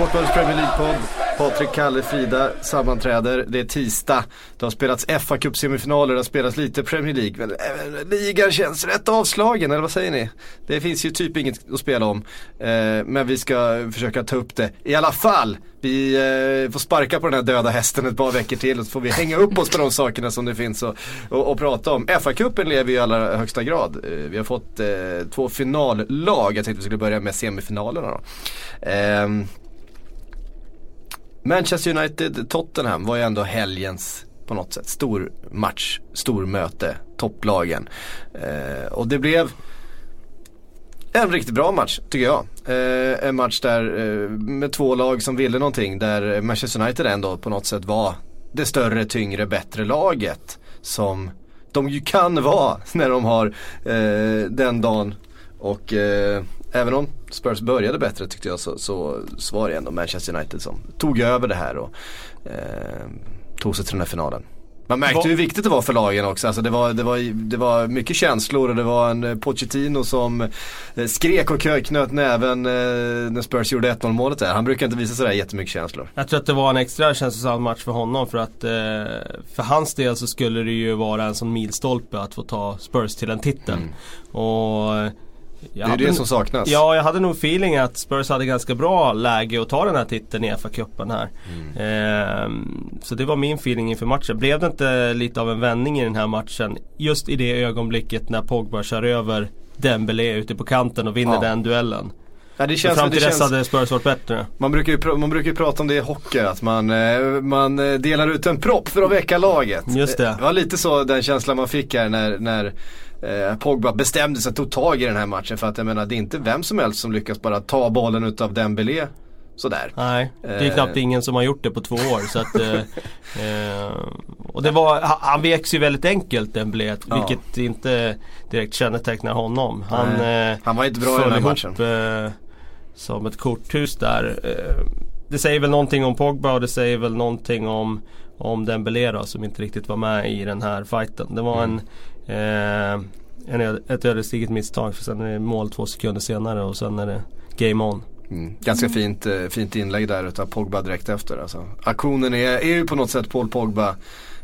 Sportbladets Premier League-podd. Patrik, Kalle, Frida sammanträder. Det är tisdag. Det har spelats fa Cup semifinaler, det har spelats lite Premier League. Men eh, ligan känns rätt avslagen, eller vad säger ni? Det finns ju typ inget att spela om. Eh, men vi ska försöka ta upp det i alla fall. Vi eh, får sparka på den här döda hästen ett par veckor till och så får vi hänga upp oss på de sakerna som det finns att och, och prata om. FA-cupen lever ju i allra högsta grad. Vi har fått två finallag. Jag tänkte vi skulle börja med semifinalerna då. Ehm, Manchester United-Tottenham var ju ändå helgens på något sätt stor match, stor möte, topplagen. Eh, och det blev en riktigt bra match tycker jag. Eh, en match där eh, med två lag som ville någonting där Manchester United ändå på något sätt var det större, tyngre, bättre laget. Som de ju kan vara när de har eh, den dagen. Och eh, även om Spurs började bättre tyckte jag så, så, så var det ändå Manchester United som tog över det här och eh, tog sig till den här finalen. Man märkte hur viktigt det var för lagen också. Alltså det, var, det, var, det var mycket känslor och det var en eh, Pochettino som eh, skrek och knöt näven eh, när Spurs gjorde 1-0 målet där. Han brukar inte visa sådär jättemycket känslor. Jag tror att det var en extra känslosam match för honom för att för hans del så skulle det ju vara en sån milstolpe att få ta Spurs till en titel. Mm. Och det är det som saknas. Ja, jag hade nog feeling att Spurs hade ganska bra läge att ta den här titeln i FA-cupen här. Mm. Ehm, så det var min feeling inför matchen. Blev det inte lite av en vändning i den här matchen? Just i det ögonblicket när Pogba kör över Dembélé ute på kanten och vinner ja. den duellen. Ja, det känns, fram till dess hade Spurs varit bättre. Man brukar, ju, man brukar ju prata om det i hockey, att man, eh, man eh, delar ut en propp för att väcka laget. Just det. Det var lite så den känslan man fick här när, när eh, Pogba bestämde sig, tog tag i den här matchen. För att jag menar det är inte vem som helst som lyckas bara ta bollen utav Dembélé sådär. Nej, det är knappt eh. ingen som har gjort det på två år. så att, eh, eh, och det var, han veks ju väldigt enkelt Dembélé, ja. vilket inte direkt kännetecknar honom. Han, eh, han var inte bra i den här matchen. Eh, som ett korthus där. Eh, det säger väl någonting om Pogba och det säger väl någonting om, om Dembélé då, som inte riktigt var med i den här fighten. Det var mm. en, eh, en, ett ödesdigert misstag för sen är det mål två sekunder senare och sen är det game on. Mm. Ganska fint, eh, fint inlägg där utav Pogba direkt efter. Alltså. Aktionen är, är ju på något sätt Paul Pogba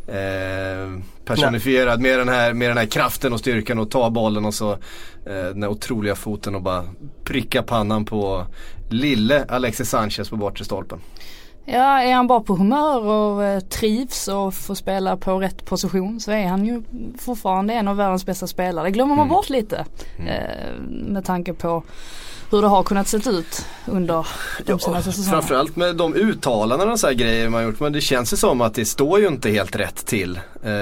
eh, personifierad med den, här, med den här kraften och styrkan och ta bollen och så eh, den här otroliga foten och bara pricka pannan på lille Alexis Sanchez på bortre stolpen. Ja, är han bara på humör och eh, trivs och får spela på rätt position så är han ju fortfarande en av världens bästa spelare. Det glömmer man mm. bort lite. Mm. Eh, med tanke på hur det har kunnat se ut under de senaste säsongerna. Framförallt med de uttalanden och så här grejer man gjort. Men det känns ju som att det står ju inte helt rätt till. Uh,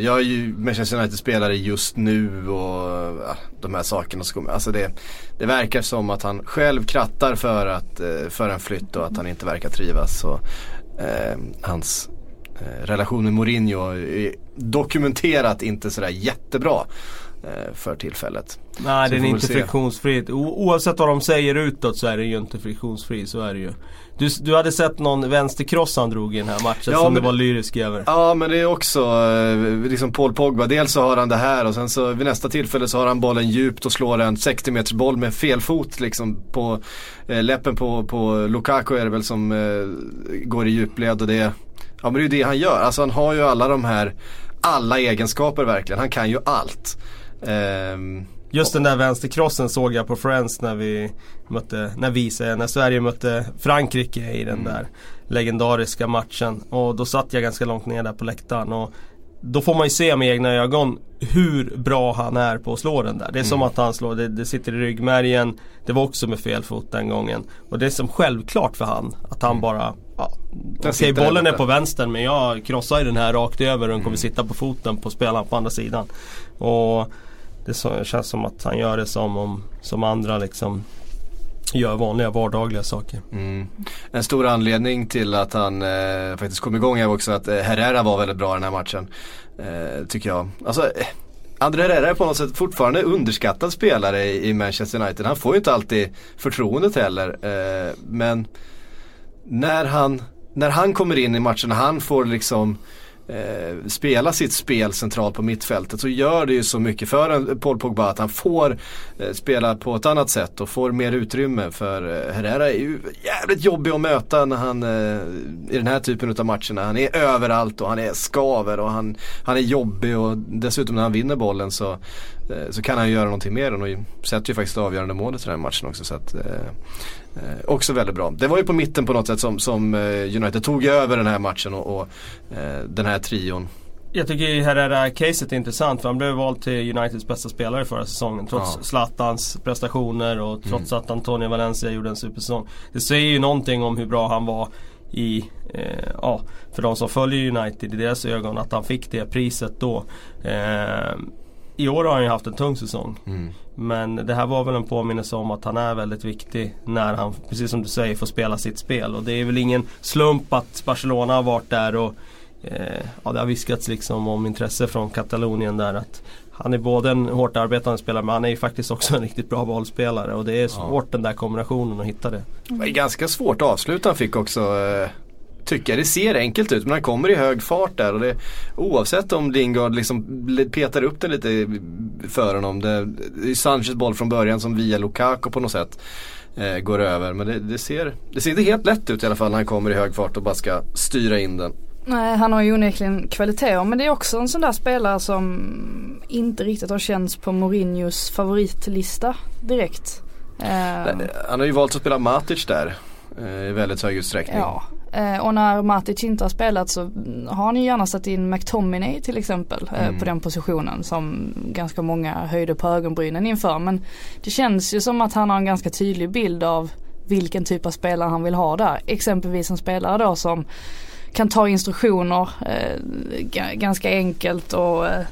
jag är ju Manchester United-spelare just nu och uh, de här sakerna. Alltså det, det verkar som att han själv krattar för, att, uh, för en flytt och att han inte verkar trivas. Och, eh, hans relation med Mourinho är dokumenterat inte sådär jättebra. Eh, för tillfället. Nej den är inte friktionsfri. Oavsett vad de säger utåt så är det ju inte friktionsfri. Så är det ju. Du, du hade sett någon vänsterkross han drog i den här matchen ja, som det var lyrisk över. Ja men det är också eh, liksom Paul Pogba. Dels så har han det här och sen så vid nästa tillfälle så har han bollen djupt och slår en 60 meters boll med fel fot liksom på eh, läppen på, på Lukaku är det väl som eh, går i djupled och det Ja men det är ju det han gör. Alltså han har ju alla de här alla egenskaper verkligen. Han kan ju allt. Um, Just den där vänsterkrossen såg jag på Friends när vi mötte, när vi säger, när Sverige mötte Frankrike i den mm. där legendariska matchen. Och då satt jag ganska långt ner där på läktaren. Och då får man ju se med egna ögon hur bra han är på att slå den där. Det är mm. som att han slår, det, det, sitter i ryggmärgen. Det var också med fel fot den gången. Och det är som självklart för han att han mm. bara Ja, Okej okay, bollen är på vänstern men jag krossar ju den här rakt över och den kommer mm. sitta på foten på spelaren på andra sidan. Och det känns som att han gör det som, om, som andra liksom gör vanliga vardagliga saker. Mm. En stor anledning till att han eh, faktiskt kom igång är också att eh, Herrera var väldigt bra i den här matchen. Eh, tycker jag. Alltså, eh, André Herrera är på något sätt fortfarande underskattad spelare i, i Manchester United. Han får ju inte alltid förtroendet heller. Eh, men när han, när han kommer in i matchen, han får liksom eh, spela sitt spel centralt på mittfältet så gör det ju så mycket för en Paul Pogba att han får eh, spela på ett annat sätt och får mer utrymme för eh, Herrera är ju jävligt jobbig att möta när han eh, i den här typen av matcherna. Han är överallt och han är skaver och han, han är jobbig och dessutom när han vinner bollen så, eh, så kan han göra någonting mer och sätter ju faktiskt avgörande målet i den här matchen också. Så att, eh, eh, också väldigt bra. Det var ju på mitten på något sätt som, som eh, United tog över den här matchen och, och eh, den här trion. Jag tycker Herrera-caset är intressant för han blev vald till Uniteds bästa spelare förra säsongen. Trots ja. Zlatans prestationer och trots mm. att Antonio Valencia gjorde en supersäsong. Det säger ju någonting om hur bra han var i, eh, ja, för de som följer United i deras ögon att han fick det priset då. Eh, I år har han ju haft en tung säsong. Mm. Men det här var väl en påminnelse om att han är väldigt viktig när han, precis som du säger, får spela sitt spel. Och det är väl ingen slump att Barcelona har varit där och eh, ja, det har viskats liksom om intresse från Katalonien där. att Han är både en hårt arbetande spelare men han är ju faktiskt också en riktigt bra bollspelare. Och det är svårt ja. den där kombinationen att hitta det. Det var ganska svårt avslut han fick också. Eh tycka. Det ser enkelt ut men han kommer i hög fart där och det, oavsett om Lingard liksom petar upp den lite för honom. Det, är Sanchez boll från början som via Lukaku på något sätt eh, går över. Men det, det, ser, det ser inte helt lätt ut i alla fall när han kommer i hög fart och bara ska styra in den. Nej han har ju onekligen kvaliteter men det är också en sån där spelare som inte riktigt har känts på Mourinhos favoritlista direkt. Uh, han har ju valt att spela Matic där eh, i väldigt hög utsträckning. Ja, Eh, och när Matic inte har spelat så har han ju gärna satt in McTominay till exempel eh, mm. på den positionen som ganska många höjde på ögonbrynen inför. Men det känns ju som att han har en ganska tydlig bild av vilken typ av spelare han vill ha där. Exempelvis en spelare då som kan ta instruktioner eh, ganska enkelt och eh,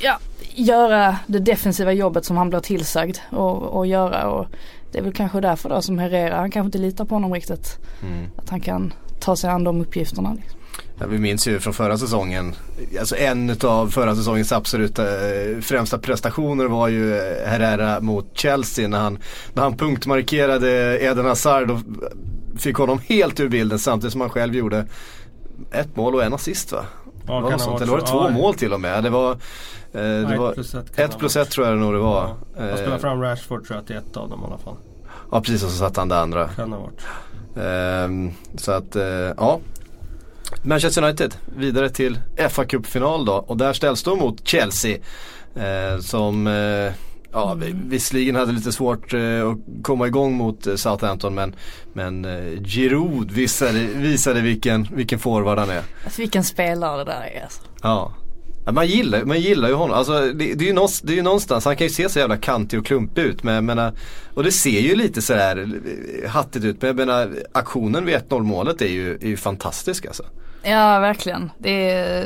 ja, göra det defensiva jobbet som han blir tillsagd och, och göra. Och det är väl kanske därför då som Herrera, han kanske inte litar på honom riktigt. Mm. Att han kan ta sig an de uppgifterna. Liksom. Ja, vi minns ju från förra säsongen, alltså en av förra säsongens absoluta eh, främsta prestationer var ju eh, Herrera mot Chelsea när han, när han punktmarkerade Eden Hazard och fick honom helt ur bilden samtidigt som han själv gjorde ett mål och en assist va? Ja, det var sånt. Eller var det två ja, mål till och med? Det var, det var ett plus ett, tror jag det nog det var. Ja. Han spelade fram Rashford tror jag till ett av dem i alla fall. Ja precis och så satte han det andra. Kan ha varit. Eh, så att, eh, ja. Manchester United vidare till fa Cup-final då och där ställs de mot Chelsea. Eh, som eh, Ja, visserligen hade lite svårt eh, att komma igång mot eh, Southampton men, men eh, Giroud visade, visade vilken, vilken forward han är. Alltså vilken spelare det där är alltså. Ja. Man, gillar, man gillar ju honom. Alltså, det, det, är ju någonstans, det är ju någonstans, han kan ju se så jävla kantig och klumpig ut. Men, men, och det ser ju lite sådär eh, hattigt ut. Men jag menar, aktionen vid 1-0 målet är ju, är ju fantastisk alltså. Ja verkligen. Det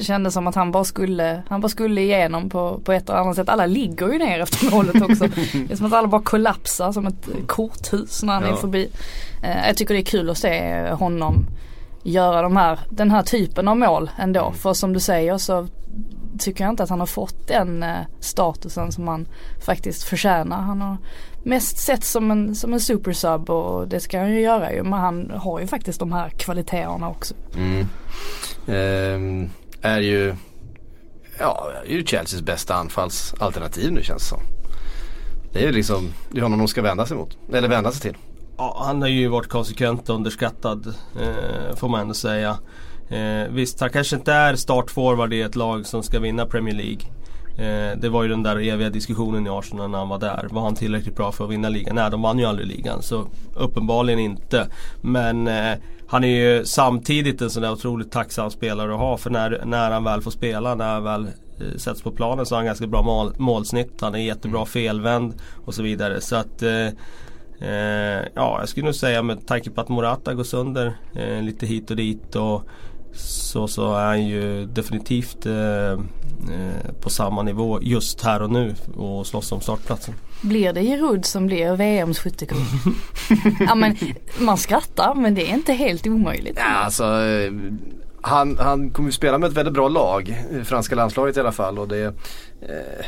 kändes som att han bara skulle, han bara skulle igenom på, på ett eller annat sätt. Alla ligger ju ner efter målet också. det är som att alla bara kollapsar som ett korthus när han ja. är förbi. Eh, jag tycker det är kul att se honom göra de här, den här typen av mål ändå. Mm. För som du säger så tycker jag inte att han har fått den eh, statusen som han faktiskt förtjänar. Han har mest sett som en, som en supersub och det ska han ju göra ju. Men han har ju faktiskt de här kvaliteterna också. Mm. Ehm, är ju Ja, är ju Chelseas bästa anfallsalternativ nu känns det som. Det är ju liksom, det är honom de ska vända sig mot. Eller vända sig till. Ja, han har ju varit konsekvent underskattad eh, får man ändå säga. Eh, visst, han kanske inte är startforward i ett lag som ska vinna Premier League. Eh, det var ju den där eviga diskussionen i Arsenal när han var där. Var han tillräckligt bra för att vinna ligan? Nej, de vann ju aldrig ligan. Så uppenbarligen inte. Men eh, han är ju samtidigt en sån där otroligt tacksam spelare att ha. För när, när han väl får spela, när han väl eh, sätts på planen så har han ganska bra mål, målsnitt. Han är jättebra mm. felvänd och så vidare. Så att eh, eh, Ja, jag skulle nog säga med tanke på att Morata går sönder eh, lite hit och dit. och så, så är han ju definitivt eh, eh, på samma nivå just här och nu och slåss om startplatsen. Blir det Giroud som blir VMs skyttekung? ja men man skrattar men det är inte helt omöjligt. Ja, alltså, eh, han, han kommer ju spela med ett väldigt bra lag, franska landslaget i alla fall. Och det, eh,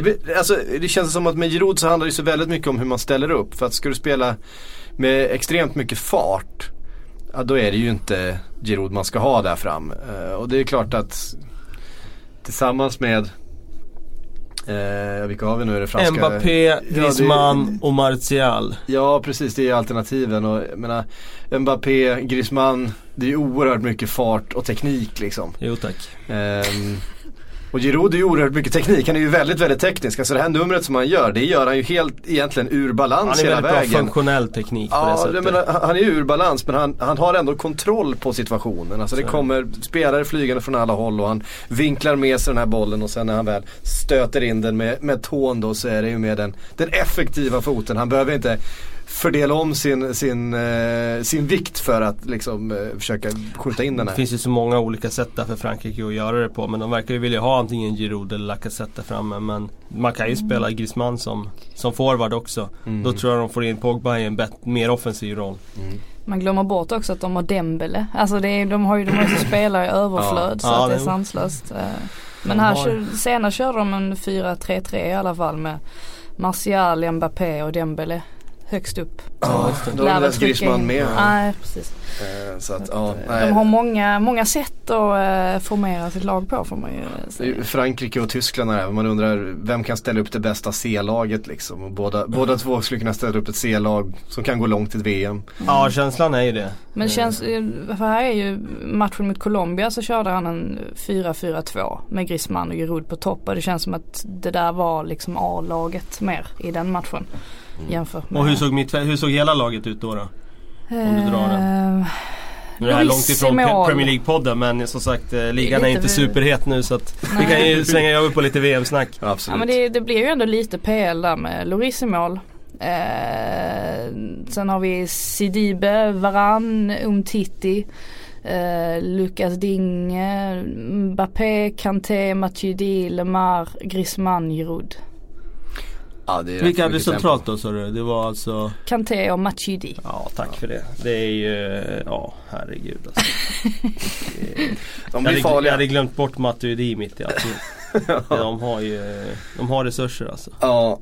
det, alltså, det känns som att med Giroud så handlar det så väldigt mycket om hur man ställer upp. För att ska du spela med extremt mycket fart ja, då är det ju inte Giroud man ska ha där fram. Eh, och det är klart att tillsammans med Eh, vilka har vi nu i det franska? Mbappé, Griezmann ja, det... och Martial. Ja precis, det är alternativen. Och, jag menar, Mbappé, Griezmann, det är oerhört mycket fart och teknik liksom. Jo tack. Eh, och Giroud är ju oerhört mycket teknik. Han är ju väldigt, väldigt teknisk. Alltså det här numret som han gör, det gör han ju helt egentligen ur balans hela vägen. Han är väldigt bra funktionell teknik på ja, det sättet. Menar, han är ju ur balans men han, han har ändå kontroll på situationen. Alltså det kommer spelare flygande från alla håll och han vinklar med sig den här bollen och sen när han väl stöter in den med, med tån då så är det ju med den, den effektiva foten. Han behöver inte fördela om sin, sin, eh, sin vikt för att liksom eh, försöka skjuta in den här. Det finns ju så många olika sätt där för Frankrike att göra det på men de verkar ju vilja ha antingen Giroud eller Lacazette där framme men man kan ju spela Griezmann som, som forward också. Mm. Då tror jag de får in Pogba i en bet, mer offensiv roll. Mm. Man glömmer bort också att de har Dembele. Alltså det är, de har ju de har ju spelare i överflöd ja. så ja, att det är sanslöst. Eh, men här har... senare körde de en 4-3-3 i alla fall med Martial, Mbappé och Dembele högst upp. Ja, då är det Griezmann med. Nej, precis. Eh, så att, ja, de har många, många sätt att eh, formera sitt lag på får man ju säga. Frankrike och Tyskland är man undrar vem kan ställa upp det bästa C-laget liksom. Och båda, mm. båda två skulle kunna ställa upp ett C-lag som kan gå långt i ett VM. Mm. Ja känslan är ju det. Men känns, eh, för här är ju matchen mot Colombia så körde han en 4-4-2 med Griezmann och Giroud på topp och det känns som att det där var liksom A-laget mer i den matchen. Mm. Jämfört med. Och hur såg, mitt, hur såg hela laget ut då? då? Om du drar den. Uh, nu är det här långt ifrån Premier League-podden men som sagt eh, ligan är, inte superhet nu så att vi kan ju svänga över på lite VM-snack. Absolut. Ja men det, det blir ju ändå lite PL där med Loris i mål. Eh, sen har vi Sidibe, Varan, Umtiti. Eh, Lucas Dinge, Mbappé, Kanté, Matuidi, Lemar, Griezmann, Giroud. Ja, det är Vilka hade centralt då sa du? Det var alltså Kanté och Machidi. Ja tack ja. för det. Det är ju, ja herregud alltså. de blir jag, hade, jag hade glömt bort Matuidi mitt i allt. de har ju, de har resurser alltså. Ja,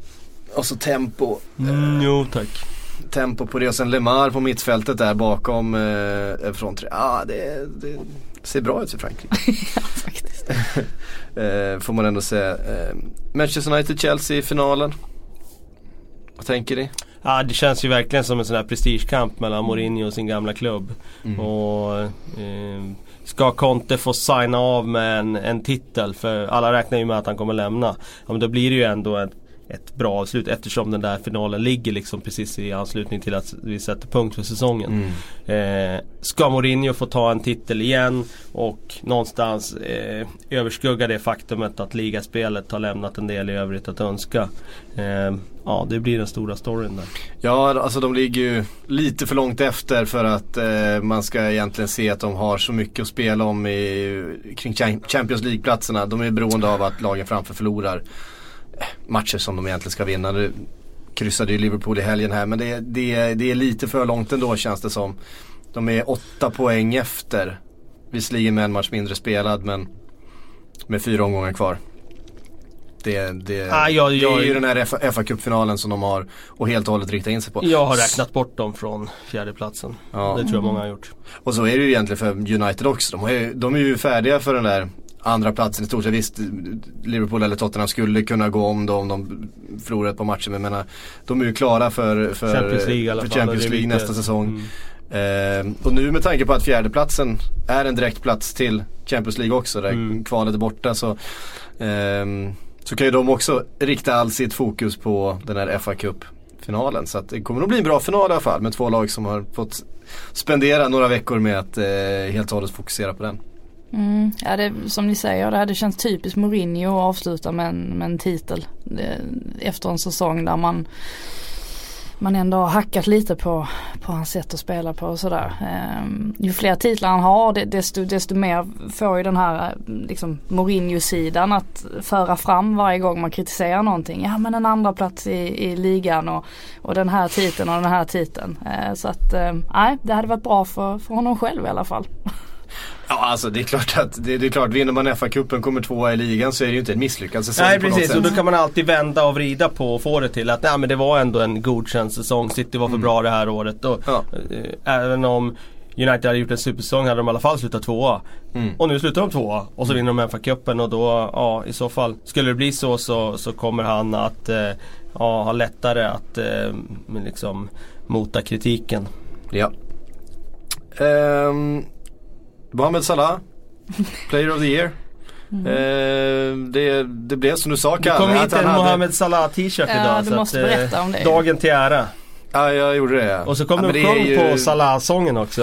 och så tempo. Mm, jo tack. Tempo på det och sen Lemar på mittfältet där bakom eh, från tre. Ja det, det ser bra ut för Frankrike. ja faktiskt. eh, får man ändå säga. Eh, Manchester United-Chelsea i finalen. Vad tänker ni? Ja det känns ju verkligen som en sån här prestigekamp mellan Mourinho och sin gamla klubb. Mm. Och eh, Ska Conte få signa av med en, en titel? För alla räknar ju med att han kommer lämna. Ja, men då blir det ju ändå ett ett bra avslut eftersom den där finalen ligger liksom precis i anslutning till att vi sätter punkt för säsongen. Mm. Eh, ska Mourinho få ta en titel igen och någonstans eh, överskugga det faktumet att ligaspelet har lämnat en del i övrigt att önska. Eh, ja, det blir den stora storyn där. Ja, alltså de ligger ju lite för långt efter för att eh, man ska egentligen se att de har så mycket att spela om i, kring Champions League-platserna. De är beroende av att lagen framför förlorar matcher som de egentligen ska vinna. Nu kryssade ju Liverpool i helgen här men det, det, det är lite för långt ändå känns det som. De är åtta poäng efter. Visserligen med en match mindre spelad men med fyra omgångar kvar. Det, det, ah, jag, jag, det är ju den här fa Cup-finalen som de har och helt och hållet rikta in sig på. Jag har räknat bort dem från fjärdeplatsen. Ja. Det tror jag många har gjort. Och så är det ju egentligen för United också. De, är, de är ju färdiga för den där andra platsen i stort sett. Visst, Liverpool eller Tottenham skulle kunna gå om då om de förlorar ett par matcher. Men menar, de är ju klara för, för Champions League, för Champions League nästa säsong. Mm. Eh, och nu med tanke på att fjärdeplatsen är en direkt plats till Champions League också. Där mm. kvalet är borta så eh, så kan ju de också rikta all sitt fokus på den här FA Cup-finalen. Så det kommer nog bli en bra final i alla fall med två lag som har fått spendera några veckor med att eh, helt och hållet fokusera på den. Mm, ja det, som ni säger, det hade känts typiskt Mourinho att avsluta med en, med en titel. Efter en säsong där man man ändå har hackat lite på, på hans sätt att spela på och sådär. Ehm, ju fler titlar han har desto, desto mer får ju den här liksom Mourinho-sidan att föra fram varje gång man kritiserar någonting. Ja men en andra plats i, i ligan och, och den här titeln och den här titeln. Ehm, så att ehm, nej, det hade varit bra för, för honom själv i alla fall. Ja alltså det är klart att det, det är klart vinner man FA-cupen kommer tvåa i ligan så är det ju inte en misslyckad säsong Nej precis och då kan man alltid vända och vrida på och få det till att nej, men det var ändå en godkänd säsong. City var för mm. bra det här året. Och, ja. äh, även om United hade gjort en supersäsong hade de i alla fall slutat tvåa. Mm. Och nu slutar de tvåa och så vinner de FA-cupen och då, ja i så fall, skulle det bli så så, så kommer han att eh, ja, ha lättare att eh, liksom mota kritiken. Ja. Um, Mohamed Salah, Player of the Year. Mm. Eh, det, det blev som du sa Kalle. Du kom hit en hade... Mohamed Salah t-shirt ja, idag. Du så måste att, berätta om det. Dagen till ära. Ja, jag gjorde det. Och så kom ja, du och sjöng ju... på Salah-sången också.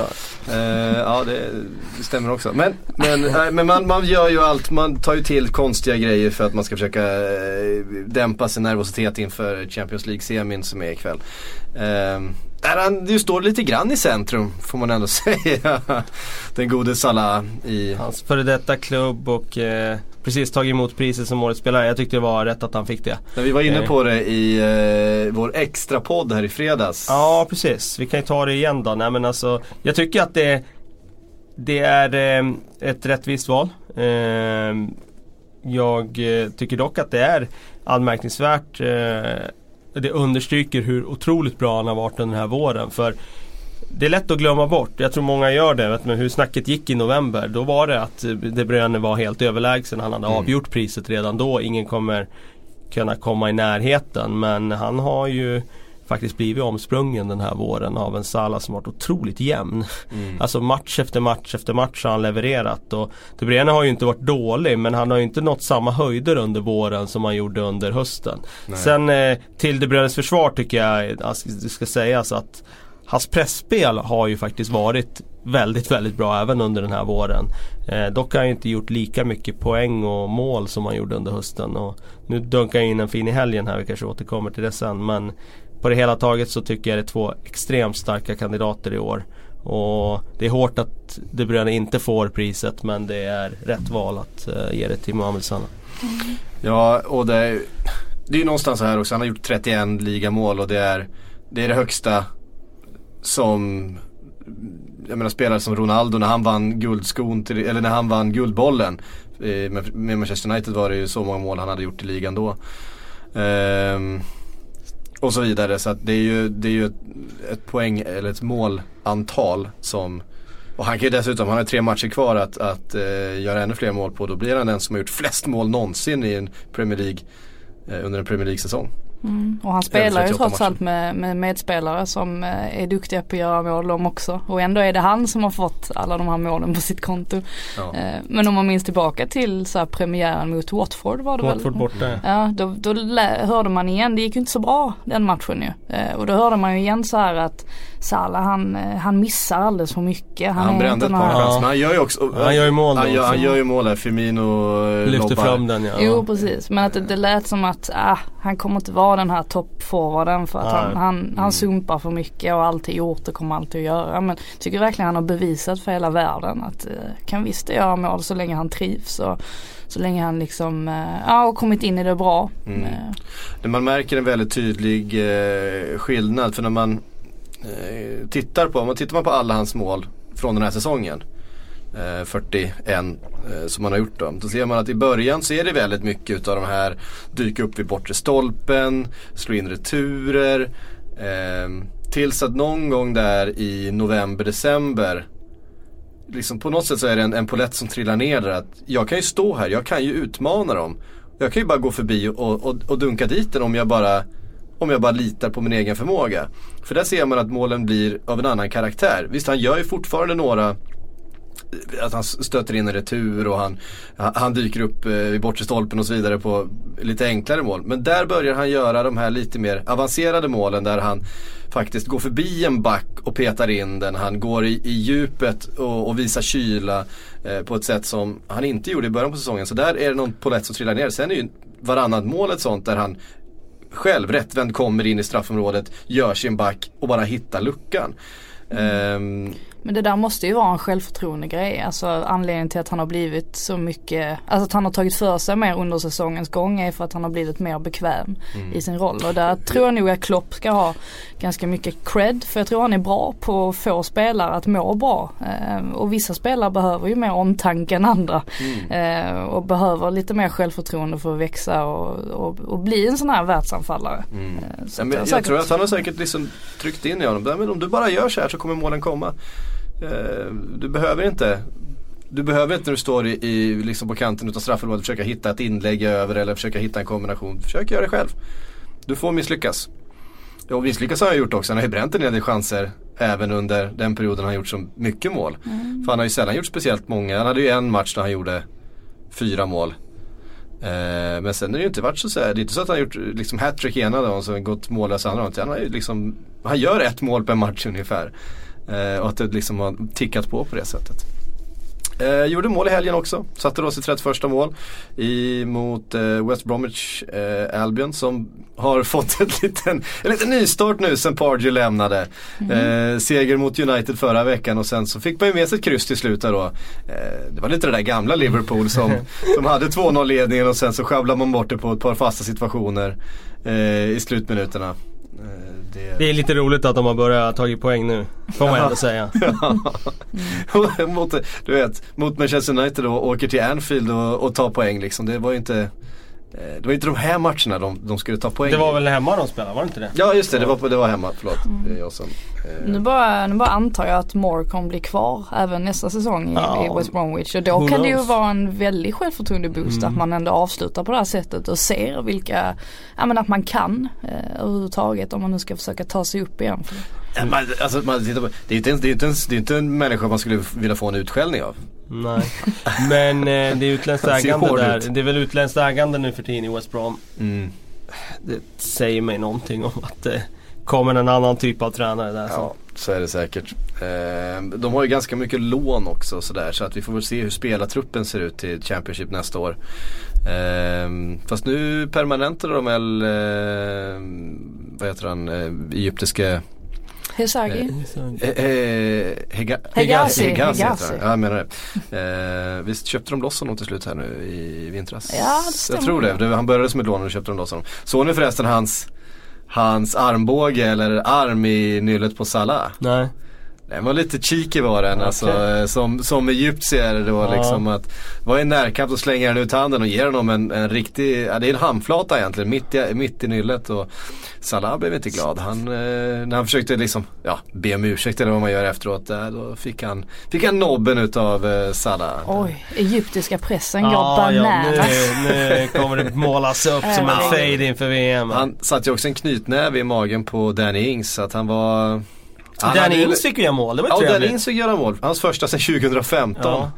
Uh, ja, det, det, stämmer också. Men, men, äh, men man, man gör ju allt, man tar ju till konstiga grejer för att man ska försöka äh, dämpa sin nervositet inför Champions League-semin som är ikväll. Uh, där han ju står lite grann i centrum får man ändå säga. Den gode Salah i... Hans före detta klubb och eh, precis tagit emot priset som årets spelare. Jag tyckte det var rätt att han fick det. Men vi var inne eh. på det i eh, vår extra podd här i fredags. Ja precis, vi kan ju ta det igen då. Nej men alltså, jag tycker att det, det är eh, ett rättvist val. Eh, jag eh, tycker dock att det är anmärkningsvärt eh, det understryker hur otroligt bra han har varit den här våren. För det är lätt att glömma bort. Jag tror många gör det. Vet, men hur snacket gick i november. Då var det att De Bruyne var helt överlägsen. Han hade mm. avgjort priset redan då. Ingen kommer kunna komma i närheten. Men han har ju faktiskt blivit omsprungen den här våren av en Salah som varit otroligt jämn. Mm. Alltså match efter match efter match har han levererat. Och De Bruyne har ju inte varit dålig men han har ju inte nått samma höjder under våren som han gjorde under hösten. Nej. Sen eh, till De Bruynes försvar tycker jag alltså, det ska sägas att Hans pressspel har ju faktiskt varit väldigt, väldigt bra även under den här våren. Eh, dock har han inte gjort lika mycket poäng och mål som han gjorde under hösten. Och nu dunkar han in en fin i helgen här, vi kanske återkommer till det sen. Men på det hela taget så tycker jag det är två extremt starka kandidater i år. Och det är hårt att De Bruyne inte får priset men det är rätt val att uh, ge det till Mohamed Salah. Mm. Ja och det är, det är ju någonstans här också. Han har gjort 31 ligamål och det är det, är det högsta som jag menar spelare som Ronaldo när han vann guldskon till, eller när han vann guldbollen. Eh, med, med Manchester United var det ju så många mål han hade gjort i ligan då. Um, och så vidare. Så att det är ju, det är ju ett, ett poäng eller ett målantal som och han kan ju dessutom, han har tre matcher kvar att, att eh, göra ännu fler mål på. Då blir han den som har gjort flest mål någonsin i en Premier League eh, under en Premier League-säsong. Mm. Och han spelar ju trots allt med, med medspelare som eh, är duktiga på att göra mål de också. Och ändå är det han som har fått alla de här målen på sitt konto. Ja. Eh, men om man minns tillbaka till så här, premiären mot Watford var det Watford väl? borta. Ja, då, då hörde man igen, det gick ju inte så bra den matchen ju. Eh, och då hörde man ju igen så här att Salah han, eh, han missar alldeles för mycket. Han, han brände ett par chanser men han gör ju också Han gör ju mål Han gör, han gör ju mål där, Firmino eh, Lyfter lobbar. fram den ja. Jo precis men att det, det lät som att ah, han kommer inte vara den här toppforwarden för att ah, han, han, mm. han sumpar för mycket och alltid gjort och kommer alltid att göra. Men tycker verkligen han har bevisat för hela världen att uh, kan visst göra mål så länge han trivs. Och, så länge han liksom, ja har kommit in i det bra. Mm. Man märker en väldigt tydlig eh, skillnad för när man eh, Eh, tittar på, om man tittar man på alla hans mål från den här säsongen. Eh, 41 eh, som man har gjort då. Då ser man att i början så är det väldigt mycket utav de här dyka upp vid bortre stolpen, slå in returer. Eh, tills att någon gång där i november, december liksom på något sätt så är det en, en polett som trillar ner där att jag kan ju stå här, jag kan ju utmana dem. Jag kan ju bara gå förbi och, och, och dunka dit den om jag bara om jag bara litar på min egen förmåga. För där ser man att målen blir av en annan karaktär. Visst han gör ju fortfarande några eh, att han stöter in en retur och han, han dyker upp eh, i bortre stolpen och så vidare på lite enklare mål. Men där börjar han göra de här lite mer avancerade målen där han faktiskt går förbi en back och petar in den. Han går i, i djupet och, och visar kyla eh, på ett sätt som han inte gjorde i början på säsongen. Så där är det någon polett som trillar ner. Sen är ju varannat mål ett sånt där han själv rättvänd kommer in i straffområdet, gör sin back och bara hittar luckan. Mm. Um, men det där måste ju vara en självförtroende grej. Alltså anledningen till att han har blivit så mycket, alltså att han har tagit för sig mer under säsongens gång är för att han har blivit mer bekväm mm. i sin roll. Och där tror jag nog att Klopp ska ha ganska mycket cred. För jag tror han är bra på att få spelare att må bra. Eh, och vissa spelare behöver ju mer omtanke än andra. Mm. Eh, och behöver lite mer självförtroende för att växa och, och, och bli en sån här världsanfallare. Mm. Eh, ja, jag, jag tror att han har säkert liksom tryckt in i honom, men om du bara gör så här så kommer målen komma. Eh, du behöver inte du behöver inte när du står i, i liksom på kanten utav straffområdet försöka hitta ett inlägg över eller försöka hitta en kombination. Försök göra det själv. Du får misslyckas. Och misslyckas har han gjort också. Han har ju bränt en hel del chanser även under den perioden han gjort så mycket mål. Mm. För han har ju sällan gjort speciellt många. Han hade ju en match där han gjorde fyra mål. Eh, men sen är det ju inte varit så, så här, det är inte så att han har gjort liksom hattrick ena dagen och så gått mållös andra dagen. Han, har ju liksom, han gör ett mål per match ungefär. Eh, och att det liksom har tickat på på det sättet. Eh, gjorde mål i helgen också. Satte då sitt 31 mål i, mot eh, West Bromwich eh, Albion som har fått ett liten, en liten nystart nu sen Pardew lämnade. Mm. Seger mot United förra veckan och sen så fick man ju med sig ett kryss till slut då. Eh, det var lite det där gamla Liverpool som, som hade 2-0 ledningen och sen så sjabblade man bort det på ett par fasta situationer i slutminuterna. Det... det... är lite roligt att de har börjat ta poäng nu. Får man ändå säga. mot, du vet, mot Manchester United och åker till Anfield och, och tar poäng liksom. Det var ju inte det var inte de här matcherna de, de skulle ta poäng Det var väl hemma de spelade, var det inte det? Ja just det, det var, det var hemma, förlåt. Mm. Jag som, eh. nu, bara, nu bara antar jag att Moore kommer bli kvar även nästa säsong i, ja. i West Bromwich. Och då Who kan knows? det ju vara en väldigt självförtroende boost mm. att man ändå avslutar på det här sättet och ser vilka, ja men att man kan eh, överhuvudtaget om man nu ska försöka ta sig upp igen. Man, alltså, man, det, är inte, det, är inte det är inte en människa man skulle vilja få en utskällning av. Nej. Men eh, det är utländskt ägande där. Det är väl utländskt ägande nu för tiden i West Brom. Mm. Det säger mig någonting om att det kommer en annan typ av tränare där. Ja, så är det säkert. Eh, de har ju ganska mycket lån också sådär så att vi får väl se hur spelartruppen ser ut till Championship nästa år. Eh, fast nu permanentar de väl, eh, vad heter han, eh, egyptiske Hesagi? Eh, eh, eh Hega, Hegazi. Hegazi, Hegazi. Ja, jag menar det. Eh, visst köpte de loss honom till slut här nu i vintras? Ja, det stämmer. Jag tror det. Han började som ett lån och köpte de loss honom. Såg ni förresten hans, hans armbåge eller arm i nyllet på Salah? Nej. Den var lite cheeky var den. Okay. Alltså, som, som egyptier då ja. liksom att vara i närkamp och slänga den ut handen och ge honom en, en riktig, ja, det är en handflata egentligen mitt i, mitt i nyllet. Och Salah blev inte glad. Han, eh, när han försökte liksom, ja, be om ursäkt eller vad man gör efteråt. Där, då fick han, fick han nobben utav eh, Salah. Oj, egyptiska pressen går ah, bananas. Ja, nu, nu kommer det målas upp som en fade inför VM. Han satte ju också en knytnäve i magen på Danny Ings. Så att han var han Danny Ings fick göra mål, det var ja, trevligt. Danny Ings fick göra mål. Hans första sedan 2015. Ja.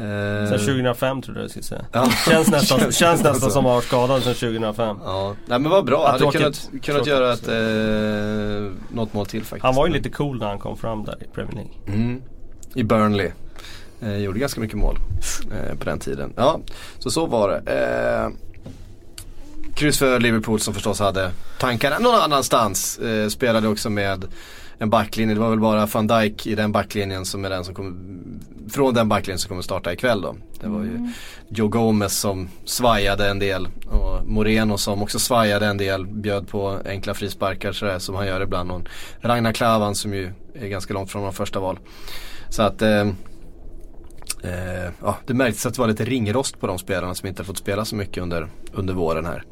Eh. Sen 2005 tror jag du skulle säga. Ja. Känns nästan, känns nästan som att har skadad sen 2005. Ja, nej men vad bra. Ja, hade kunnat, kunnat göra ett, eh, något mål till faktiskt. Han var ju lite cool när han kom fram där i Premier League. Mm. I Burnley. Eh, gjorde ganska mycket mål eh, på den tiden. Ja, så så var det. Eh, kryss för Liverpool som förstås hade tankarna någon annanstans. Eh, spelade också med en backlinje. Det var väl bara van Dijk i den backlinjen som är den som kommer, från den backlinjen som kommer starta ikväll då. Det var ju mm. Joe Gomez som svajade en del och Moreno som också svajade en del. Bjöd på enkla frisparkar sådär som han gör ibland. Och Ragnar Klavan som ju är ganska långt från de första val. Så att eh, Eh, ja, det märktes att det var lite ringrost på de spelarna som inte har fått spela så mycket under, under våren här.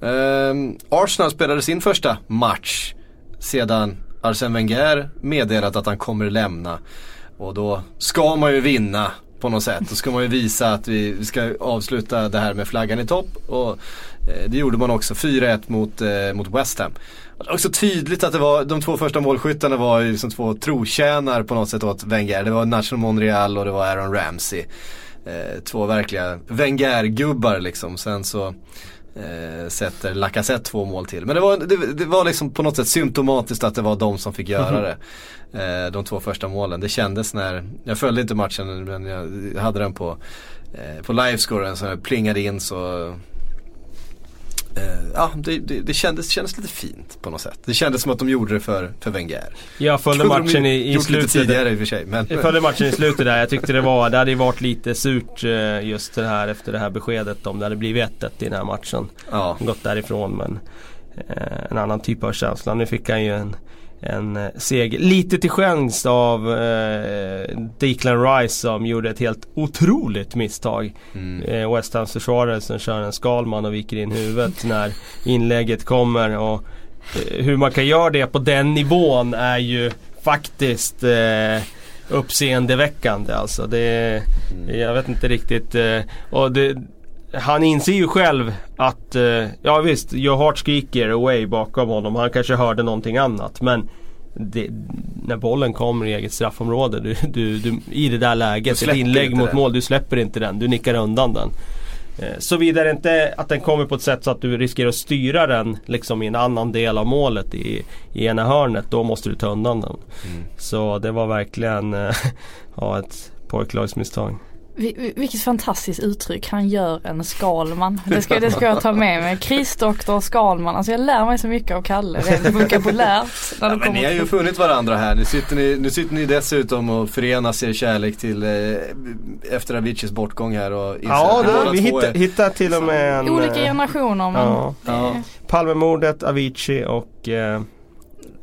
Eh, Arsenal spelade sin första match sedan Arsene Wenger meddelat att han kommer lämna. Och då ska man ju vinna på något sätt. Då ska man ju visa att vi ska avsluta det här med flaggan i topp. Och eh, det gjorde man också. 4-1 mot, eh, mot West Ham. Det var också tydligt att det var, de två första målskyttarna var ju liksom två trotjänare på något sätt åt Wenger. Det var National Monreal och det var Aaron Ramsey. Eh, två verkliga Wenger-gubbar liksom. Sen så eh, sätter Lacazette två mål till. Men det var, det, det, var liksom på något sätt symptomatiskt att det var de som fick göra det. Eh, de två första målen. Det kändes när, jag följde inte matchen men jag hade den på, eh, på livescoren så jag plingade in så ja, det, det, det, kändes, kändes lite fint på något sätt. Det kändes som att de gjorde det för, för Wenger. Jag följde matchen i, i slutet. tidigare i och för sig. Men... Jag följde matchen i slutet där. Jag tyckte det var, det hade ju varit lite surt eh, just det här efter det här beskedet om det hade blivit 1 i den här matchen. Ja. Gått därifrån men eh, en annan typ av känsla. Nu fick han ju en en eh, seger. Lite till skänks av eh, Declan Rice som gjorde ett helt otroligt misstag. Mm. Eh, West Hams försvarare som kör en Skalman och viker in huvudet när inlägget kommer. Och, eh, hur man kan göra det på den nivån är ju faktiskt eh, uppseendeväckande alltså. Det, Jag vet inte riktigt. eh, Och det, han inser ju själv att, eh, ja visst, Joe Hart skriker away bakom honom. Han kanske hörde någonting annat. Men det, när bollen kommer i eget straffområde, du, du, du, i det där läget, ett inlägg mot den. mål, du släpper inte den. Du nickar undan den. Eh, Såvida inte att den kommer på ett sätt så att du riskerar att styra den liksom i en annan del av målet i, i ena hörnet. Då måste du ta undan den. Mm. Så det var verkligen eh, ja, ett pojklagsmisstag. Vi- vi- Vilket fantastiskt uttryck, han gör en Skalman. Det ska, det ska jag ta med mig. Krisdoktor Skalman. Alltså jag lär mig så mycket av Kalle rent vokabulärt. När Ja, det men ni har ju funnit varandra här. Nu sitter ni, nu sitter ni dessutom och förenas er kärlek till eh, efter Aviciis bortgång här och Ja, båda vi hittar, är- hittar till och med en... Olika eh, generationer men ja. Ja. Palmemordet, Avicii och eh,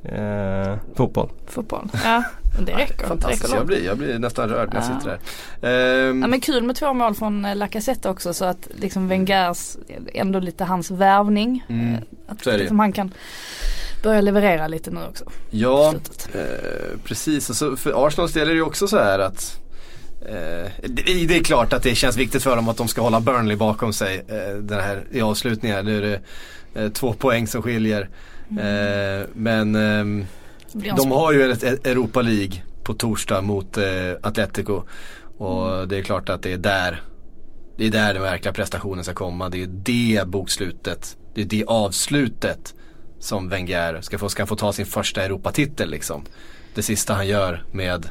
eh, fotboll. fotboll. Ja, det räcker. Det räcker Fantastiskt, jag långt. blir, jag blir nästan rörd när jag Ja. sitter här. Ehm, Ja men kul med två mål från eh, Lacazette också så att liksom Wengers, ändå lite hans värvning. Mm, eh, Att det liksom han kan börja leverera lite nu också. Ja, eh, precis. Och så för Arsenals del är det ju också så här att eh, det, det är klart att det känns viktigt för dem att de ska hålla Burnley bakom sig eh, den här i avslutningen. Nu är det eh, två poäng som skiljer. Eh, men de har ju ett Europa League på torsdag mot eh, Atletico. Och det är klart att det är där det är där den verkliga prestationen ska komma. Det är det bokslutet. Det är det avslutet som Wenger ska få, ska få ta sin första Europatitel liksom. Det sista han gör med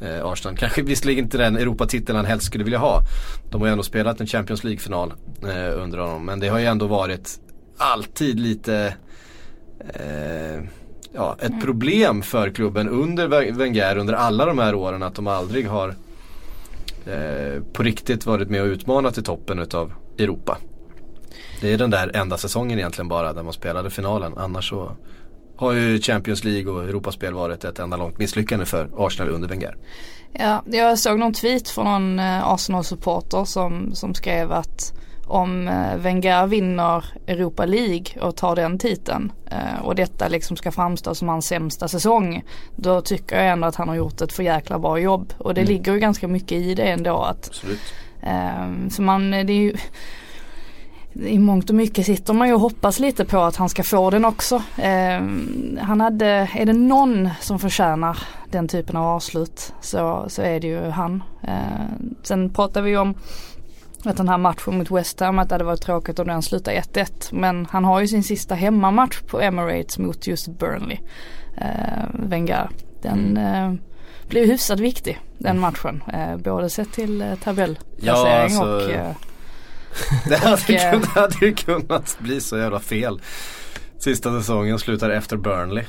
eh, Arsenal. Kanske visserligen inte den Europatitel han helst skulle vilja ha. De har ju ändå spelat en Champions League-final eh, under honom. Men det har ju ändå varit alltid lite eh, ja, ett problem för klubben under Wenger under alla de här åren att de aldrig har eh, på riktigt varit med och utmanat i toppen utav Europa. Det är den där enda säsongen egentligen bara där man spelade finalen. Annars så har ju Champions League och Europaspel varit ett enda långt misslyckande för Arsenal under Wenger. Ja, jag såg någon tweet från någon eh, Arsenal-supporter som, som skrev att om eh, Wenger vinner Europa League och tar den titeln eh, och detta liksom ska framstå som hans sämsta säsong. Då tycker jag ändå att han har gjort ett för jäkla bra jobb och det Mm. ligger ju ganska mycket i det ändå att Absolut. Ehm, så man, det är ju i mångt och mycket sitter man ju och hoppas lite på att han ska få den också. Ehm, han hade, är det någon som förtjänar den typen av avslut så, så är det ju han. Ehm, sen pratar vi ju om att den här matchen mot West Ham, att det hade varit tråkigt om den slutar 1-1. Men han har ju sin sista hemmamatch på Emirates mot just Burnley. Uh, Wenger. Den eh, blir hyfsat viktig den matchen. Eh, både sett till uh, tabellplacering Ja, alltså, och eh, Det hade, Och, eh, kunnat, hade ju kunnat bli så jävla fel. Sista säsongen slutar efter Burnley.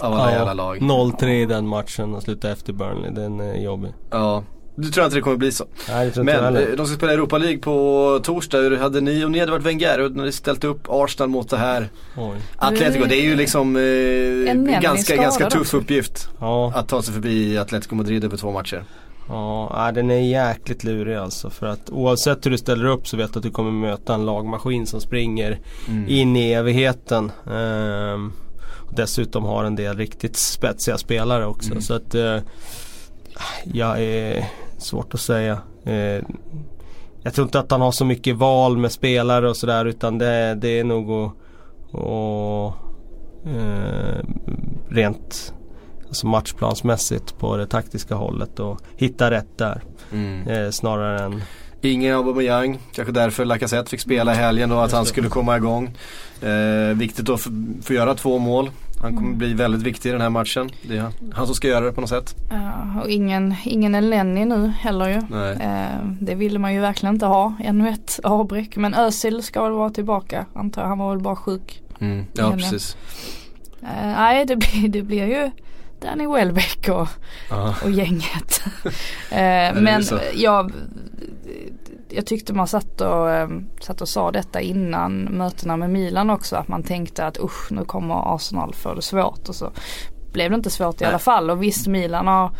Av alla jävla lag. 0-3 i den matchen och sluta efter Burnley. Den är jobbig. Ja. Du tror inte det kommer bli så? Nej, det tror inte Men heller. eh, de ska spela Europa League på torsdag. Hur hade ni, om ni hade varit Wenger, hur hade ni ställt upp Arsenal mot det här Oj. Atletico? Det är ju liksom eh, ganska, ganska tuff också. uppgift. Ja, Att ta sig förbi Atletico Madrid över två matcher. ja, den är jäkligt lurig alltså. För att oavsett hur du ställer upp så vet du att du kommer möta en lagmaskin som springer Mm. in i evigheten. Ehm, och dessutom har en del riktigt spetsiga spelare också. Mm. Så att eh, jag är svårt att säga. Eh, jag tror inte att han har så mycket val med spelare och sådär utan det, det är nog att, att eh, rent alltså matchplansmässigt på det taktiska hållet och hitta rätt där. Mm. Eh, snarare än Ingen Aubameyang, kanske därför Lacazette fick spela i helgen då, att han skulle komma igång. Eh, viktigt att få göra två mål. Han kommer Mm. bli väldigt viktig i den här matchen. Det är han, som ska göra det på något sätt. Ja, och ingen, ingen Elneny nu heller ju. Nej. Eh, det ville man ju verkligen inte ha. Ännu ett avbräck. Men Özil ska väl vara tillbaka antar jag. Han var väl bara sjuk. Mm. Ja, Igen, ja. precis. Eh, nej det blir, det blir ju Danny Welbeck och, och gänget. eh, men jag, jag tyckte man satt och, eh, satt och sa detta innan mötena med Milan också. Att man tänkte att usch nu kommer Arsenal få det svårt. Och så blev det inte svårt i alla fall. Och visst Milan har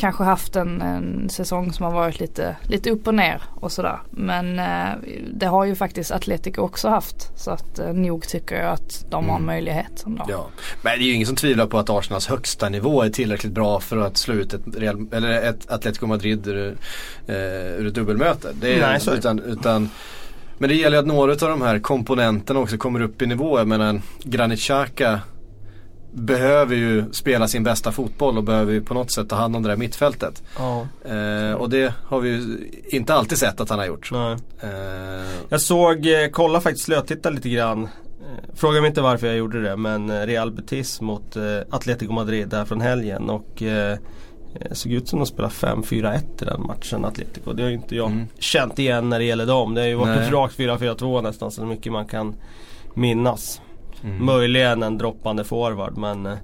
kanske haft en, en säsong som har varit lite, lite upp och ner och sådär. Men eh, det har ju faktiskt Atletico också haft. Så att eh, nog tycker jag att de har en möjlighet. Ändå. Ja. Men det är ju ingen som tvivlar på att Arsenals högsta nivå är tillräckligt bra för att slå ut ett, Real, eller ett Atletico Madrid ur, eh, ur ett dubbelmöte. Det är, Nej, så utan, utan, men det gäller att några av de här komponenterna också kommer upp i nivå. Jag menar Granit Xhaka behöver ju spela sin bästa fotboll och behöver ju på något sätt ta hand om det där mittfältet. Ja. Eh, och det har vi ju inte alltid sett att han har gjort. Eh, Jag såg, eh, kolla faktiskt, slötitta lite grann. Eh, Fråga mig inte varför jag gjorde det men eh, Real Betis mot eh, Atletico Madrid där från helgen och såg ut som de spelade 5-4-1 i den matchen Atletico. Det har ju inte jag Mm. känt igen när det gäller dem. Det har ju varit Nej. ett rakt 4-4-2 nästan så mycket man kan minnas. Mm. Möjligen en droppande forward men eh,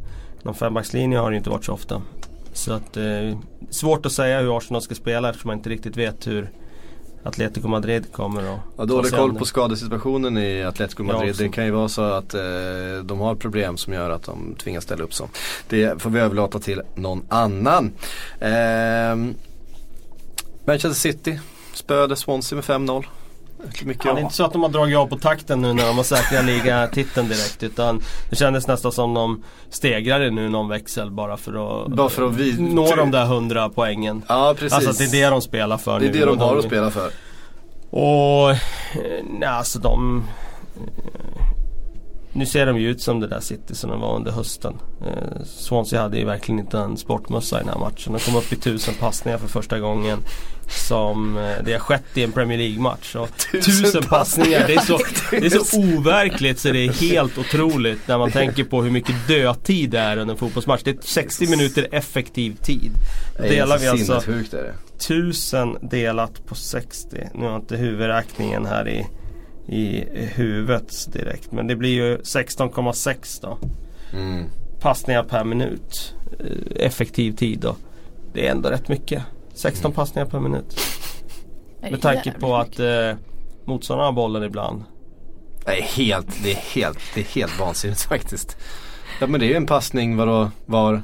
någon fembackslinje har det inte varit så ofta. Så att eh, svårt att säga hur Arsenal ska spela eftersom man inte riktigt vet hur Atletico Madrid kommer att Ja, ta dålig koll på skadesituationen i Atletico Ja, Madrid. också. det kan ju vara så att eh, de har problem som gör att de tvingas ställa upp så. Det får vi överlåta till någon annan. Ehm, Manchester City spöade Swansea med 5-0. Mycket Ja, det är inte så att de har dragit av på takten nu när de har säkrat ligatiteln direkt utan det kändes nästan som de stegrade nu någon växel bara för att, Bara för att vi- nå de där 100 poängen. Ja precis. Alltså det är det de spelar för Det är nu. det de har att spela för. Och eh, nej, alltså de Nu ser de ju ut som det där City som de var under hösten. Eh, Swansea hade ju verkligen inte en sportmössa i den här matchen. De kom upp i tusen passningar för första gången som eh, det har skett i en Premier League-match. Tusen tusen passningar, det är, så, Det är så overkligt så det är helt otroligt när man tänker på hur mycket dödtid det är under en fotbollsmatch. Det är 60 minuter effektiv tid. Delar vi alltså sinnessjukt är det. 1000 delat på 60. Nu har jag inte huvudräkningen här i, i huvudet direkt. Men det blir ju 16,6 då. Mm. Passningar per minut. Eh, Effektiv tid då. Det är ändå rätt mycket. 16 passningar per minut. Med tanke på att eh, motståndarna har bollen ibland. Det är helt, det är helt, det är helt vansinnigt faktiskt. Ja men det är ju en passning vadå, var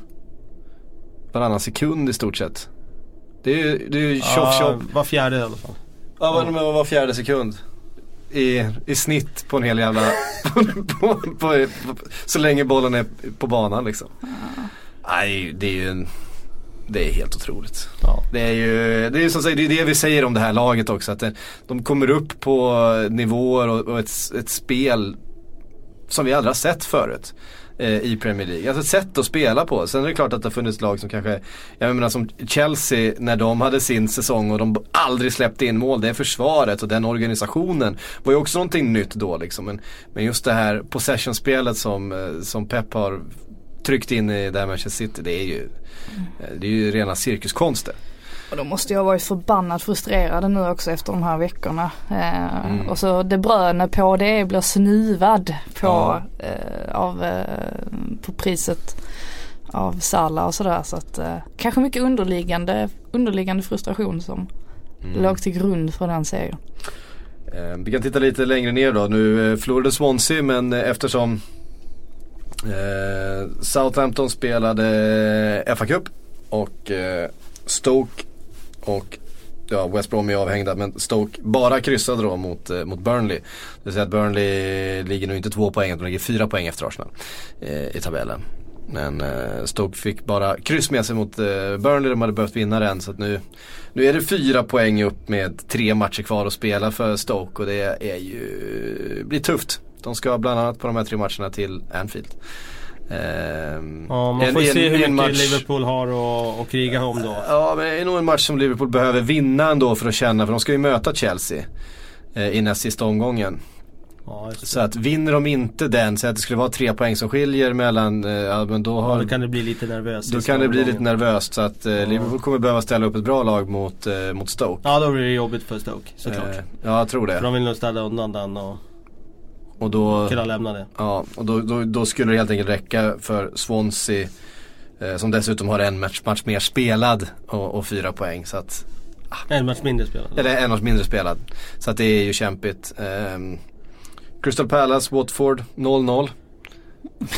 varannan sekund i stort sett. Det är ju, ju tjoff Ja, tjoff. var fjärde i alla fall. Ja var, var fjärde sekund. I, I snitt på en hel jävla, på, på, på, så länge bollen är på banan liksom. Nej det är ju en, det är helt otroligt. Ja. Det är ju det, är som sagt, det, är det vi säger om det här laget också. Att det, de kommer upp på nivåer och, och ett, ett spel som vi aldrig har sett förut. Eh, I Premier League. Alltså sätt att spela på. Sen är det klart att det har funnits lag som kanske, jag menar som Chelsea när de hade sin säsong och de aldrig släppte in mål. Det försvaret och den organisationen var ju också någonting nytt då liksom. Men, men just det här possession-spelet som, eh, som Pep har tryckt in i det här Manchester City. Det är ju, eh, det är ju rena cirkuskonster. Och då måste jag varit förbannat frustrerad nu också efter de här veckorna. Eh, Mm. Och så det Bruyne på det blir snuvad på, Ja. eh, av, eh, på priset av Salah och sådär. Så att eh, kanske mycket underliggande, underliggande frustration som Mm. låg till grund för den serien. Eh, vi kan titta lite längre ner då. Nu eh, förlorade Swansea men eftersom Southampton spelade eh, FA Cup och Stoke och ja, West Brom är avhängda men Stoke bara kryssade då mot, eh, mot Burnley. Det vill säga att Burnley ligger nu inte två poäng utan de ligger fyra poäng efter Arsenal eh, i tabellen. Men eh, Stoke fick bara kryss med sig mot eh, Burnley, de hade behövt vinna den så att nu, nu är det fyra poäng upp med tre matcher kvar att spela för Stoke och det är ju, blir tufft. De ska bland annat på de här tre matcherna till Anfield. Ehm, Ja, man en- får ju en- se hur en mycket match- Liverpool har att kriga om då. Ja men det är nog en match som Liverpool behöver vinna ändå för att känna, för de ska ju möta Chelsea eh, i näst sista omgången. Ja. Så att vinner de inte den, så att det skulle vara tre poäng som skiljer mellan, eh, ja men då Ja, har då kan det bli lite nervöst. Då kan det bli lite nervöst så att eh, Liverpool kommer behöva ställa upp ett bra lag mot, eh, mot Stoke. Ja, då blir det jobbigt för Stoke såklart. Eh, ja, jag tror För det. de vill nog ställa undan den och Och då, kunna lämna det. ja, och då, då, då skulle det helt enkelt räcka för Swansea eh, som dessutom har en match, match mer spelad och, och fyra poäng. Så att, En match mindre spelad. eller en match mindre spelad. Så att det är ju kämpigt. Ehm, Crystal Palace, Watford 0-0.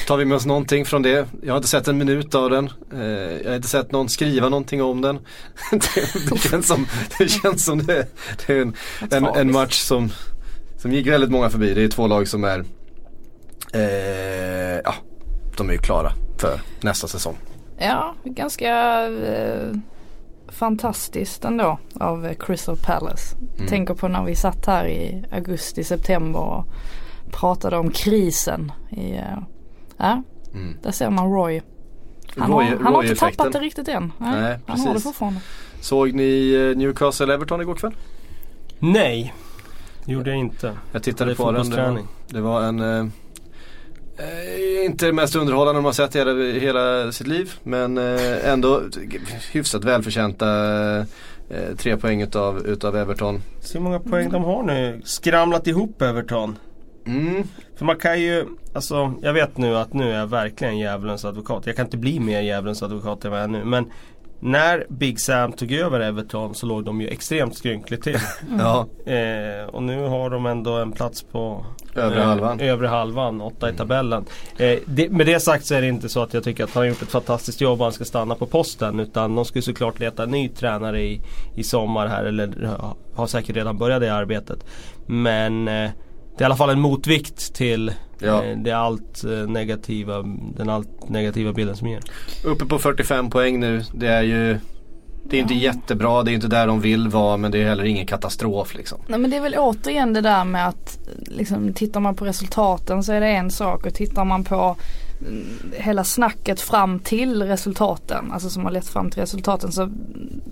Tar vi med oss någonting från det? Jag har inte sett en minut av den. Eh, jag har inte sett någon skriva någonting om den. det, det, känns som det, känns som det, det är en, en, en, match som, som gick väldigt många förbi. Det är två lag som är eh, ja, de är ju klara för nästa säsong. Ja, ganska eh, fantastiskt ändå av Crystal Palace. Mm. Tänker på när vi satt här i augusti, september och pratade om krisen. I, uh, ja, mm. där ser man Roy. Han, Roy, har, han har inte tappat det riktigt än. Nej, Nej han har det fortfarande. Såg ni eh, Newcastle Everton igår kväll? Nej, gjorde jag inte. Jag tittade på den. Det var, det var en eh, Eh, inte det mest underhållande de har sett hela, hela sitt liv men eh, ändå hyfsat välförtjänta eh, tre poäng utav, utav Everton. Se hur många poäng de har nu. Skramlat ihop Everton. Mm. För man kan ju, alltså jag vet nu att nu är jag verkligen djävulens advokat. Jag kan inte bli mer djävulens advokat än vad jag är nu. Men när Big Sam tog över Everton så låg de ju extremt skrynkligt till. ja. Eh, och nu har de ändå en plats på övre eh, halvan, övre halvan åtta i tabellen. Eh, det, med det sagt så är det inte så att jag tycker att han har gjort ett fantastiskt jobb och han ska stanna på posten. Utan de ska såklart leta en ny tränare i, i sommar här. Eller har säkert redan börjat det arbetet. Men eh, det är i alla fall en motvikt till ja. eh, det allt eh, negativa, den allt negativa bilden som ger. Uppe på 45 poäng nu. Det är ju det är inte jättebra, det är inte där de vill vara men det är heller ingen katastrof liksom. Nej men det är väl återigen det där med att liksom, tittar man på resultaten så är det en sak och tittar man på mm, hela snacket fram till resultaten, alltså som har lett fram till resultaten så,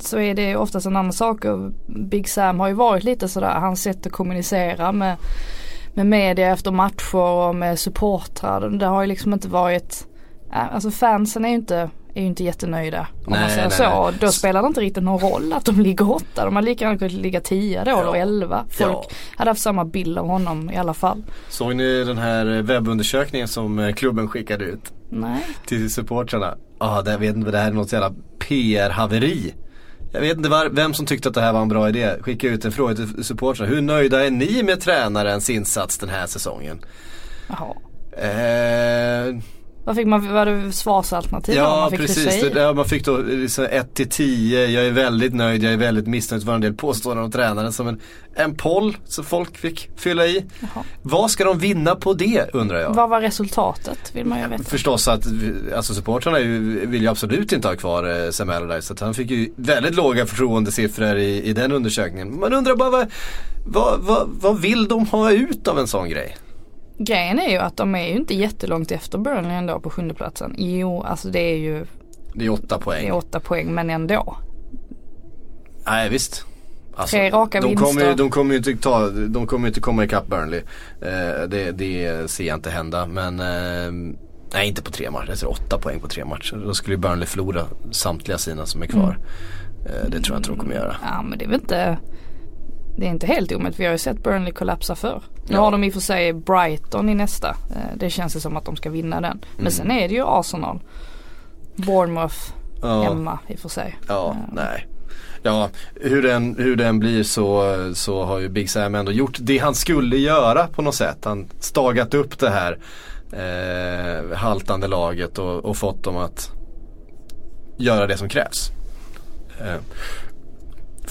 så är det oftast en annan sak. Och Big Sam har ju varit lite sådär, hans sätt att kommunicera med med media efter matcher och med supportrar. Det har ju liksom inte varit, alltså fansen är ju inte är ju inte jättenöjda. Om nej, man säger nej, så. Nej. Då spelar det inte riktigt någon roll att de ligger åtta. De har lika gärna kunnat ligga tio då ja. eller elva. Folk ja. hade haft samma bild av honom i alla fall. Såg ni den här webbundersökningen som eh, klubben skickade ut? Nej. Till supportrarna. Ja, ah, jag vet inte, det här är något jävla PR-haveri. Jag vet inte var, vem som tyckte att det här var en bra idé. Skicka ut en fråga till supportrarna. Hur nöjda är ni med tränarens insats den här säsongen? Jaha. Eh, vad fick man, var det svarsalternativ? Ja man fick precis, ja, man fick då 1 liksom till 10, jag är väldigt nöjd, jag är väldigt missnöjd. Det var en del påståenden om tränaren som en, en poll som folk fick fylla i. Jaha. Vad ska de vinna på det undrar jag? Vad var resultatet vill man ju veta. Förstås att alltså supportrarna vill ju absolut inte ha kvar eh, Sam Allardyce. Så han fick ju väldigt låga förtroendesiffror i, i den undersökningen. Man undrar bara vad, vad, vad, vad vill de ha ut av en sån grej? Grejen är ju att de är ju inte jättelångt efter Burnley ändå på sjunde platsen. Jo, alltså det är ju Det är åtta poäng. Det är åtta poäng men ändå. Nej visst. Alltså, Tre raka de vinster. Kommer, de kommer ju inte, ta, de kommer inte komma ikapp Burnley. Eh, det, det ser jag inte hända. Men eh, nej inte på tre matcher. Ser åtta poäng på tre matcher. Då skulle ju Burnley förlora samtliga sina som är kvar. Mm. Eh, det tror jag inte de kommer göra. Ja men det är väl inte det är inte helt omöjligt. Vi har ju sett Burnley kollapsa förr. Nu ja. har de i och för sig Brighton i nästa. Eh, det känns det som att de ska vinna den. Men mm. sen är det ju Arsenal. Bournemouth ja. hemma i och för sig. Ja, uh. nej. Ja, hur den, hur den blir så, så har ju Big Sam ändå gjort det han skulle göra på något sätt. Han stagat upp det här eh, haltande laget och, och, fått dem att göra det som krävs. Eh,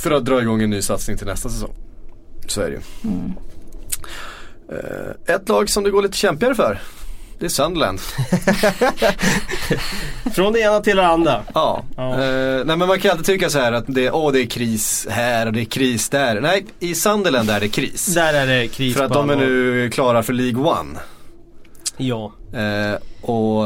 för att dra igång en ny satsning till nästa säsong. Så är det ju. Mm. Uh, ett lag som det går lite kämpigare för. Det är Sunderland. Från det ena till det andra. Ja. ja. Uh, nej men man kan alltid tycka så här att det, oh, det är kris här och det är kris där. Nej, i Sunderland är det kris. Där är det kris. För att de är nu klara för League One. Ja. Uh, och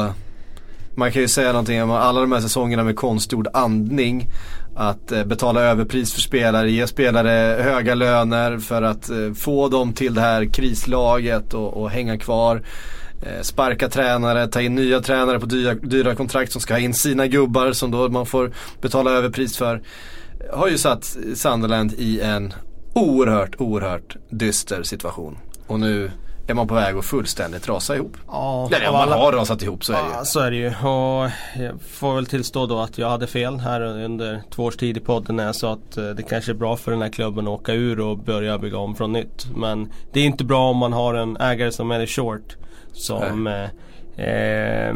man kan ju säga någonting om alla de här säsongerna med konstgjord andning att eh, betala överpris för spelare, ge spelare höga löner för att eh, få dem till det här krislaget och, och hänga kvar. Eh, sparka tränare, ta in nya tränare på dyra, dyra kontrakt som ska ha in sina gubbar som då man får betala överpris för. Har ju satt Sunderland i en oerhört, oerhört dyster situation. Och nu är man på väg att fullständigt rasa ihop. Ja, Eller man alla... har rasat ihop så är det ju. Ja, så är det ju. Och jag får väl tillstå då att jag hade fel här under två års tid i podden när jag sa att eh, det kanske är bra för den här klubben att åka ur och börja bygga om från nytt. Men det är inte bra om man har en ägare som är short. Som eh, Eh,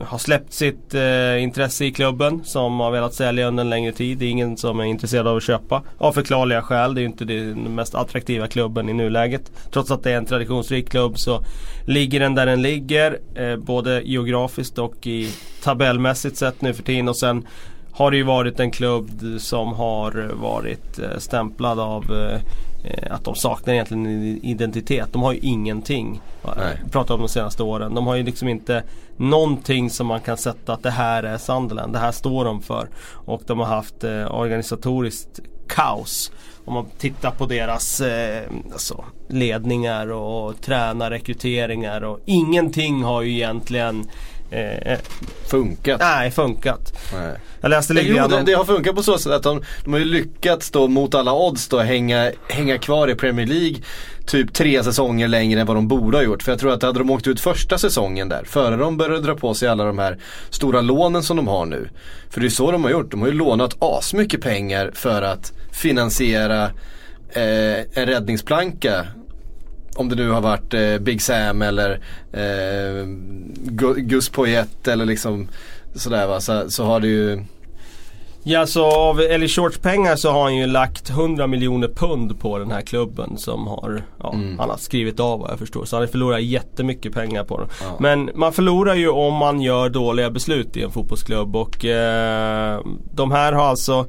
har släppt sitt eh, intresse i klubben som har velat sälja under en längre tid. Det är ingen som är intresserad av att köpa. Av förklarliga skäl. Det är ju inte den mest attraktiva klubben i nuläget. Trots att det är en traditionsrik klubb så ligger den där den ligger. Eh, både geografiskt och i tabellmässigt sett nu för tiden. Och sen har det ju varit en klubb som har varit eh, stämplad av eh, att de saknar egentligen identitet. De har ju ingenting. Nej. Pratar om de senaste åren. De har ju liksom inte någonting som man kan sätta att det här är Sunderland. Det här står de för. Och de har haft eh, organisatoriskt kaos. Om man tittar på deras eh, alltså, ledningar och tränarrekryteringar och ingenting har ju egentligen eh, eh funkat. Nej, funkat. Nej. Jag läste lite jo, det, det, har funkat på så sätt att de, de har ju lyckats då mot alla odds då hänga, hänga kvar i Premier League typ tre säsonger längre än vad de borde ha gjort. För jag tror att hade de åkt ut första säsongen där, före de började dra på sig alla de här stora lånen som de har nu. För det är så de har gjort, de har ju lånat asmycket pengar för att finansiera eh, en räddningsplanka om det nu har varit eh, Big Sam eller eh, Gus Poyet eller liksom sådär va. Så, så har det ju Ja så av Ellie Shorts pengar så har han ju lagt 100 miljoner pund på den här klubben som har, ja, mm. han har skrivit av vad jag förstår. Så han har förlorat jättemycket pengar på den. Ja. Men man förlorar ju om man gör dåliga beslut i en fotbollsklubb och eh, de här har alltså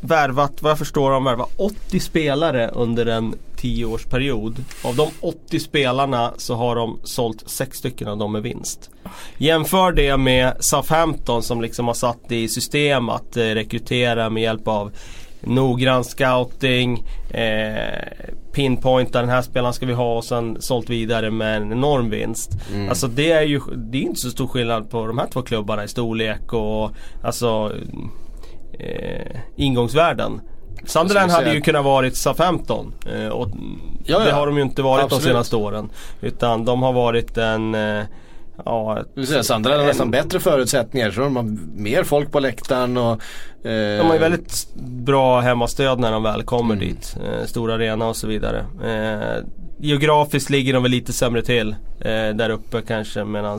värvat, vad jag förstår, de värvat 80 spelare under en 10-årsperiod. Av de 80 spelarna så har de sålt 6 stycken av dem med vinst. Jämför det med Southampton som liksom har satt i system att eh, rekrytera med hjälp av noggrann scouting, eh, pinpointa den här spelaren ska vi ha och sen sålt vidare med en enorm vinst. Mm. Alltså det är ju det är inte så stor skillnad på de här två klubbarna i storlek och alltså eh, ingångsvärden. Sunderland hade ju kunnat varit SA-15 eh, och ja, det har de ju inte varit Absolut. de senaste åren. Utan de har varit en eh, Ja, du säger Sunderland har nästan bättre förutsättningar så de har mer folk på läktaren och eh, De har ju väldigt bra hemmastöd när de väl kommer mm. dit. Eh, stor arena och så vidare. Eh, geografiskt ligger de väl lite sämre till eh, där uppe kanske medan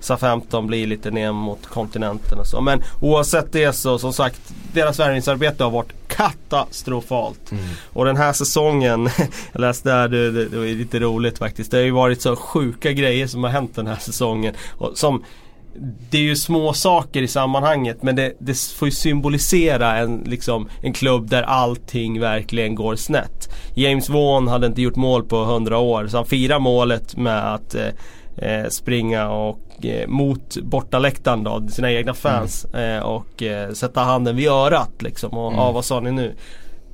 SA-15 blir lite ner mot kontinenten och så. Men oavsett det så som sagt deras värvningsarbete har varit katastrofalt. Mm. Och den här säsongen, jag läste där, det, det, det var lite roligt faktiskt. Det har ju varit så sjuka grejer som har hänt den här säsongen. Och som det är ju små saker i sammanhanget men det, det, får ju symbolisera en, liksom, en klubb där allting verkligen går snett. James Vaughan hade inte gjort mål på 100 år så han firar målet med att eh, eh, springa och eh, mot bortaläktaren då, sina egna fans mm. eh, och eh, sätta handen vid örat liksom. Och mm. ah, vad sa ni nu?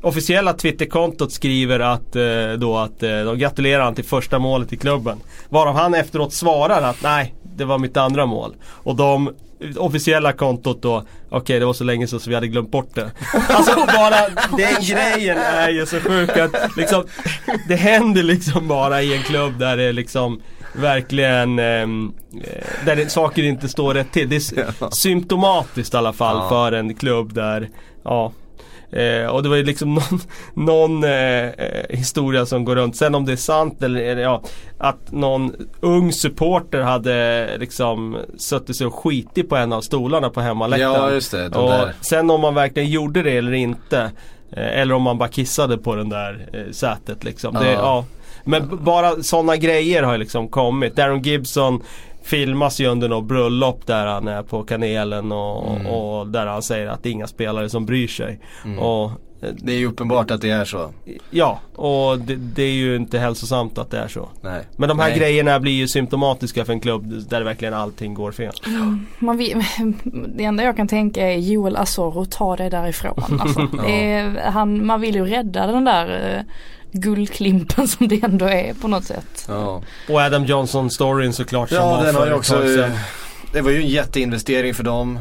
Officiella Twitterkontot skriver att, eh, då att eh, de gratulerar han till första målet i klubben. Varav han efteråt svarar att nej, det var mitt andra mål. Och de officiella kontot då, okej okay, det var så länge sedan så vi hade glömt bort det. Alltså bara den grejen är ju så sjuk att liksom, det händer liksom bara i en klubb där det liksom verkligen ehm, eh, där det, saker inte står rätt till. Det är ja. symptomatiskt i alla fall ja. för en klubb där, ja Eh, och det var ju liksom någon, någon eh, eh, historia som går runt. Sen om det är sant eller ja, att någon ung supporter hade liksom suttit sig och skitit på en av stolarna på hemmaläktaren. Ja just det. Och där. sen om man verkligen gjorde det eller inte. Eh, eller om man bara kissade på den där eh, sätet liksom. Ja. Det, ja. Men bara sådana grejer har liksom kommit. Darren Gibson filmas ju under något bröllop där han är på kanelen och, mm. och där han säger att det är inga spelare som bryr sig. Mm. Och, det är ju uppenbart att det är så. Ja, och det, det, är ju inte hälsosamt att det är så. Nej. Men de här Nej. grejerna blir ju symptomatiska för en klubb där verkligen allting går fel. Mm. Man vill, det enda jag kan tänka är Joel Asoro, ta det därifrån. Alltså, det är, han, man vill ju rädda den där eh, guldklimpen som det ändå är på något sätt. Ja. Och Adam Johnson storyn såklart som ja, den har ju också, Det var ju en jätteinvestering för dem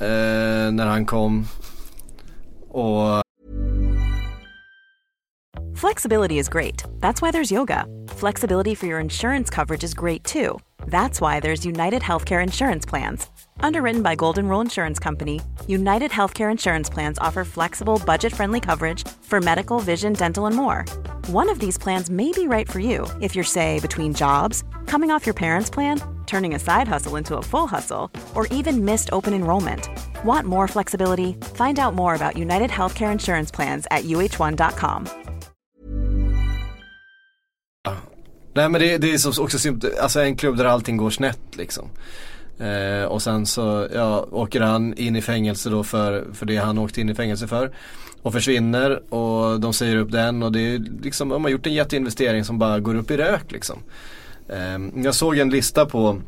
eh, när han kom. Och Flexibility is great. That's why there's yoga. Flexibility for your insurance coverage is great too. That's why there's United Healthcare Insurance Plans. Underwritten by Golden Rule Insurance Company, United Healthcare Insurance Plans offer flexible, budget friendly coverage for medical, vision, dental, and more. One of these plans may be right for you if you're, say, between jobs, coming off your parents' plan, turning a side hustle into a full hustle, or even missed open enrollment. Want more flexibility? Find out more about United Healthcare Insurance Plans at uh1.com. Nej men det, det är så, också alltså en klubb där allting går snett liksom. Eh, och sen så ja, åker han in i fängelse då för, för det han åkte in i fängelse för. Och försvinner och de säger upp den och det är liksom, de har gjort en jätteinvestering som bara går upp i rök liksom. Eh, jag såg en lista på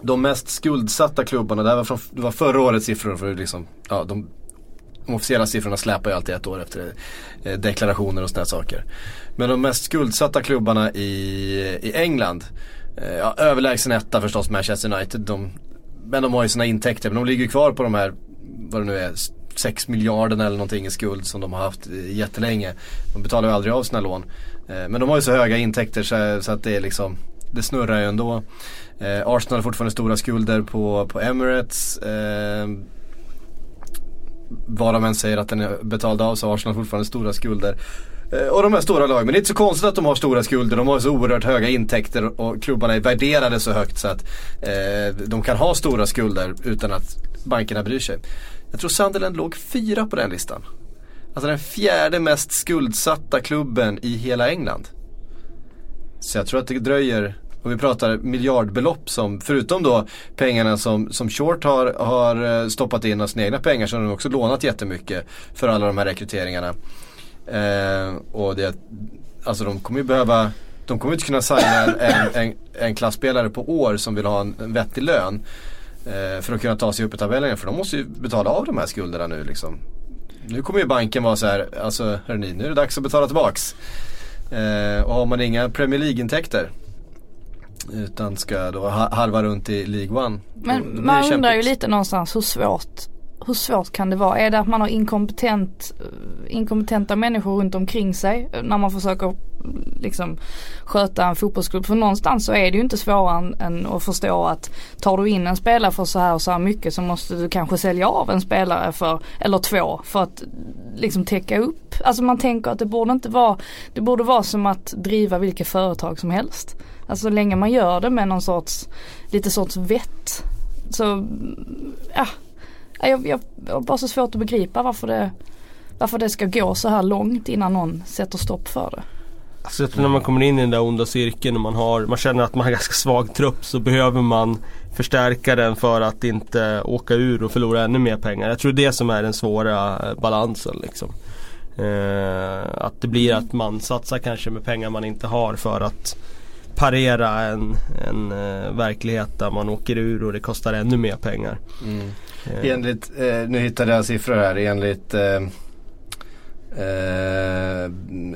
de mest skuldsatta klubbarna, det, här var från, det var förra årets siffror för liksom, ja, de, de officiella siffrorna släpar ju alltid ett år efter eh, deklarationer och sådana saker. Men de mest skuldsatta klubbarna i, i England Eh, ja, överlägsen etta förstås Manchester United. De, men de har ju sina intäkter. Men de ligger ju kvar på de här, vad det nu är, 6 miljarder eller någonting i skuld som de har haft jättelänge. De betalar ju aldrig av sina lån. Eh, men de har ju så höga intäkter så, så att det är liksom, det snurrar ju ändå. Eh, Arsenal har fortfarande stora skulder på, på Emirates. Eh, vad de än säger att den är betald av så har Arsenal fortfarande stora skulder. Eh, och de här stora lagen. Men det är inte så konstigt att de har stora skulder. De har så oerhört höga intäkter och klubbarna är värderade så högt så att eh, de kan ha stora skulder utan att bankerna bryr sig. Jag tror Sunderland låg fyra på den listan. Alltså den fjärde mest skuldsatta klubben i hela England. Så jag tror att det dröjer och vi pratar miljardbelopp som, förutom då pengarna som, som Short har, har eh, stoppat in av sina egna pengar så har de också lånat jättemycket för alla de här rekryteringarna. Eh, och det, alltså de kommer ju behöva, de kommer inte kunna signa en, en, en klasspelare på år som vill ha en, en vettig lön. Eh, för att kunna ta sig upp i tabellen för de måste ju betala av de här skulderna nu liksom. Nu kommer ju banken vara så här, alltså hörni, nu är det dags att betala tillbaks. Eh, och har man inga Premier League-intäkter utan ska då halva runt i League One. Men man undrar ju lite någonstans hur svårt hur svårt kan det vara? Är det att man har inkompetent, inkompetenta människor runt omkring sig när man försöker liksom sköta en fotbollsklubb? För någonstans så är det ju inte svårare än, att förstå att tar du in en spelare för så här och så här mycket så måste du kanske sälja av en spelare för, eller två för att liksom täcka upp. Alltså man tänker att det borde inte vara, det borde vara som att driva vilket företag som helst. Alltså så länge man gör det med någon sorts, lite sorts vett. Så, ja jag, jag, jag har bara så svårt att begripa varför det, varför det ska gå så här långt innan någon sätter stopp för det. Alltså jag tror när man kommer in i den där onda cirkeln och man, har, man känner att man har ganska svag trupp så behöver man förstärka den för att inte åka ur och förlora ännu mer pengar. Jag tror det är det som är den svåra eh, balansen. Liksom. Eh, att det blir att man satsar kanske med pengar man inte har för att parera en, en uh, verklighet där man åker ur och det kostar ännu mer pengar. Mm. Uh. Enligt, uh, nu hittade jag siffror här, enligt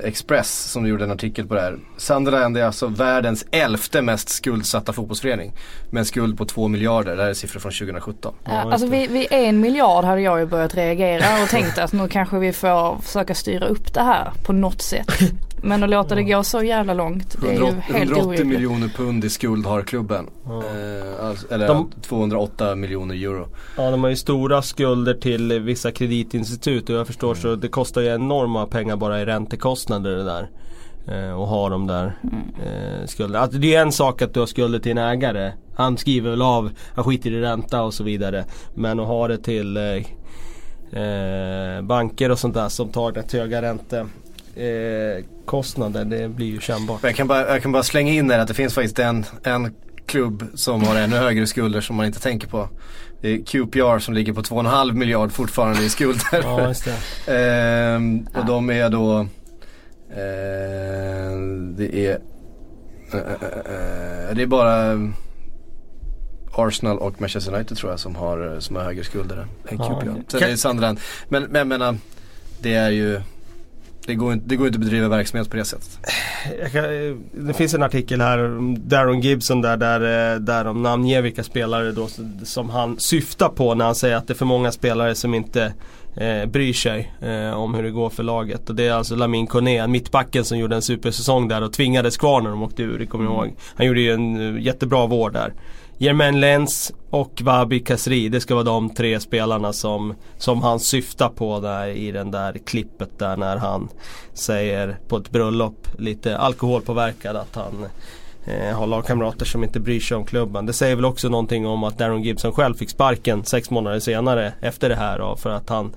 Express som gjorde en artikel på det här. Sunderland är alltså världens elfte mest skuldsatta fotbollsförening. Med en skuld på 2 miljarder, det här är siffror från 2017. Ja, alltså vid, vid en miljard hade jag ju börjat reagera och tänkt att nu kanske vi får försaka styra upp det här på något sätt. Men att låta det gå så jävla långt det är 180, ju helt 180 orimligt. miljoner pund i skuld har klubben. Ja. Eh, alltså, eller de, 208 miljoner euro. Ja de har ju stora skulder till vissa kreditinstitut och jag förstår mm. så det kostar ju enorma pengar bara i räntekostnader det där. Eh, och ha de där mm. eh, skulderna. Alltså, det är en sak att du har skulder till en ägare. Han skriver väl av, han skiter i ränta och så vidare. Men att ha det till eh, eh banker och sånt där som tar rätt höga räntor eh, kostnader. Det blir ju kännbart. Jag kan bara, jag kan bara slänga in där att det finns faktiskt en, en klubb som har ännu högre skulder som man inte tänker på. Det är QPR som ligger på 2,5 miljard fortfarande i skulder. ja, just det. ehm, och de är då eh, Det är eh, Det är bara Arsenal och Manchester United tror jag som har, som har högre skulder än QPR. Ja, Sen är det Sunderland. Men, men jag menar, det är ju det går, inte, det går inte att bedriva verksamhet på det sättet. Kan, det finns en artikel här om Darren Gibson där, där, där de namnger vilka spelare då som han syftar på när han säger att det är för många spelare som inte eh, bryr sig eh, om hur det går för laget. Och det är alltså Lamin Kone, mittbacken som gjorde en supersäsong där och tvingades kvar när de åkte ur, det kommer jag ihåg. Han gjorde ju en uh, jättebra vård där. Jermaine Lenz och Wabi Kasri. Det ska vara de tre spelarna som, som han syftar på där i den där klippet där när han säger på ett bröllop lite alkoholpåverkad att han eh, har lagkamrater som inte bryr sig om klubben. Det säger väl också någonting om att Darren Gibson själv fick sparken sex månader senare efter det här då, för att han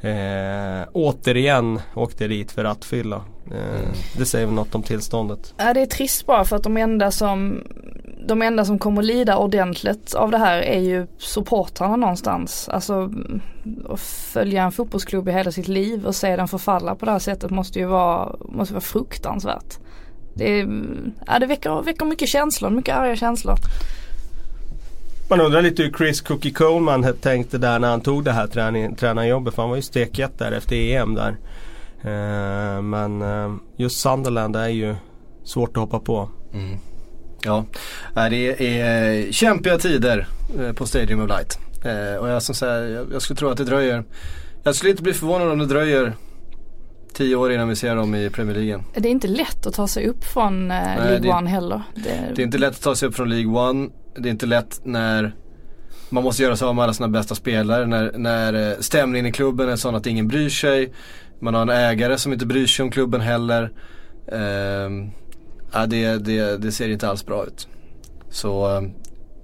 eh, återigen åkte dit för rattfylla. Eh, mm. Det säger väl något om tillståndet. Ja det är trist bara för att de enda som de enda som kommer lida ordentligt av det här är ju supportrarna någonstans. Alltså att följa en fotbollsklubb i hela sitt liv och se den förfalla på det här sättet måste ju vara, måste vara fruktansvärt. Det, ja, det väcker, väcker mycket känslor, mycket arga känslor. Man undrar lite hur Chris Cookie Coleman tänkte där när han tog det här träning, tränarjobbet. För han var ju stekhet där efter EM där. Eh, men eh, just Sunderland är ju svårt att hoppa på. Mm. Ja, det är eh, kämpiga tider på Stadium of Light. Och jag, som säger, jag skulle tro att det dröjer. Jag skulle inte bli förvånad om det dröjer Tio år innan vi ser dem i Premier League. Det är inte lätt att ta sig upp från eh, League One heller. Det... det... är inte lätt att ta sig upp från League One. Det är inte lätt när man måste göra sig av med alla sina bästa spelare. När, när eh, stämningen i klubben är sån att ingen bryr sig. Man har en ägare som inte bryr sig om klubben heller. Eh, ja, det, det, det ser inte alls bra ut. Så eh,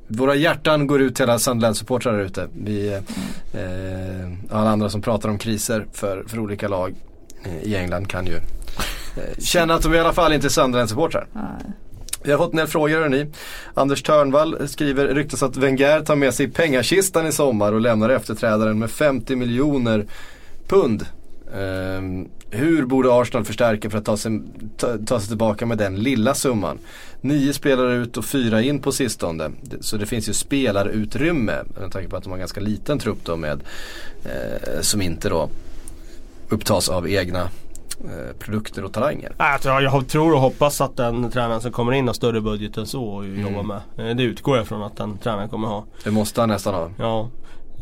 våra hjärtan går ut till alla Sunderland-supportrar där ute. Vi, eh, alla andra som pratar om kriser för, för olika lag i England kan ju eh, känna att de i alla fall inte är Sunderland-supportrar. Vi har fått en del frågor hörni. Anders Törnvall skriver ryktas att Wenger tar med sig pengakistan i sommar och lämnar efterträdaren med 50 miljoner pund. Um, hur borde Arsenal förstärka för att ta sig, ta, ta, sig tillbaka med den lilla summan? Nio spelare ut och fyra in på sistone. Så det finns ju spelarutrymme med tanke på att de har en ganska liten trupp då med eh, som inte då upptas av egna eh, produkter och talanger. Jag, tror och hoppas att den tränaren som kommer in har större budget än så att mm. jobba med. Eh, det utgår jag från att den tränaren kommer ha. Det måste han nästan ha. Ja.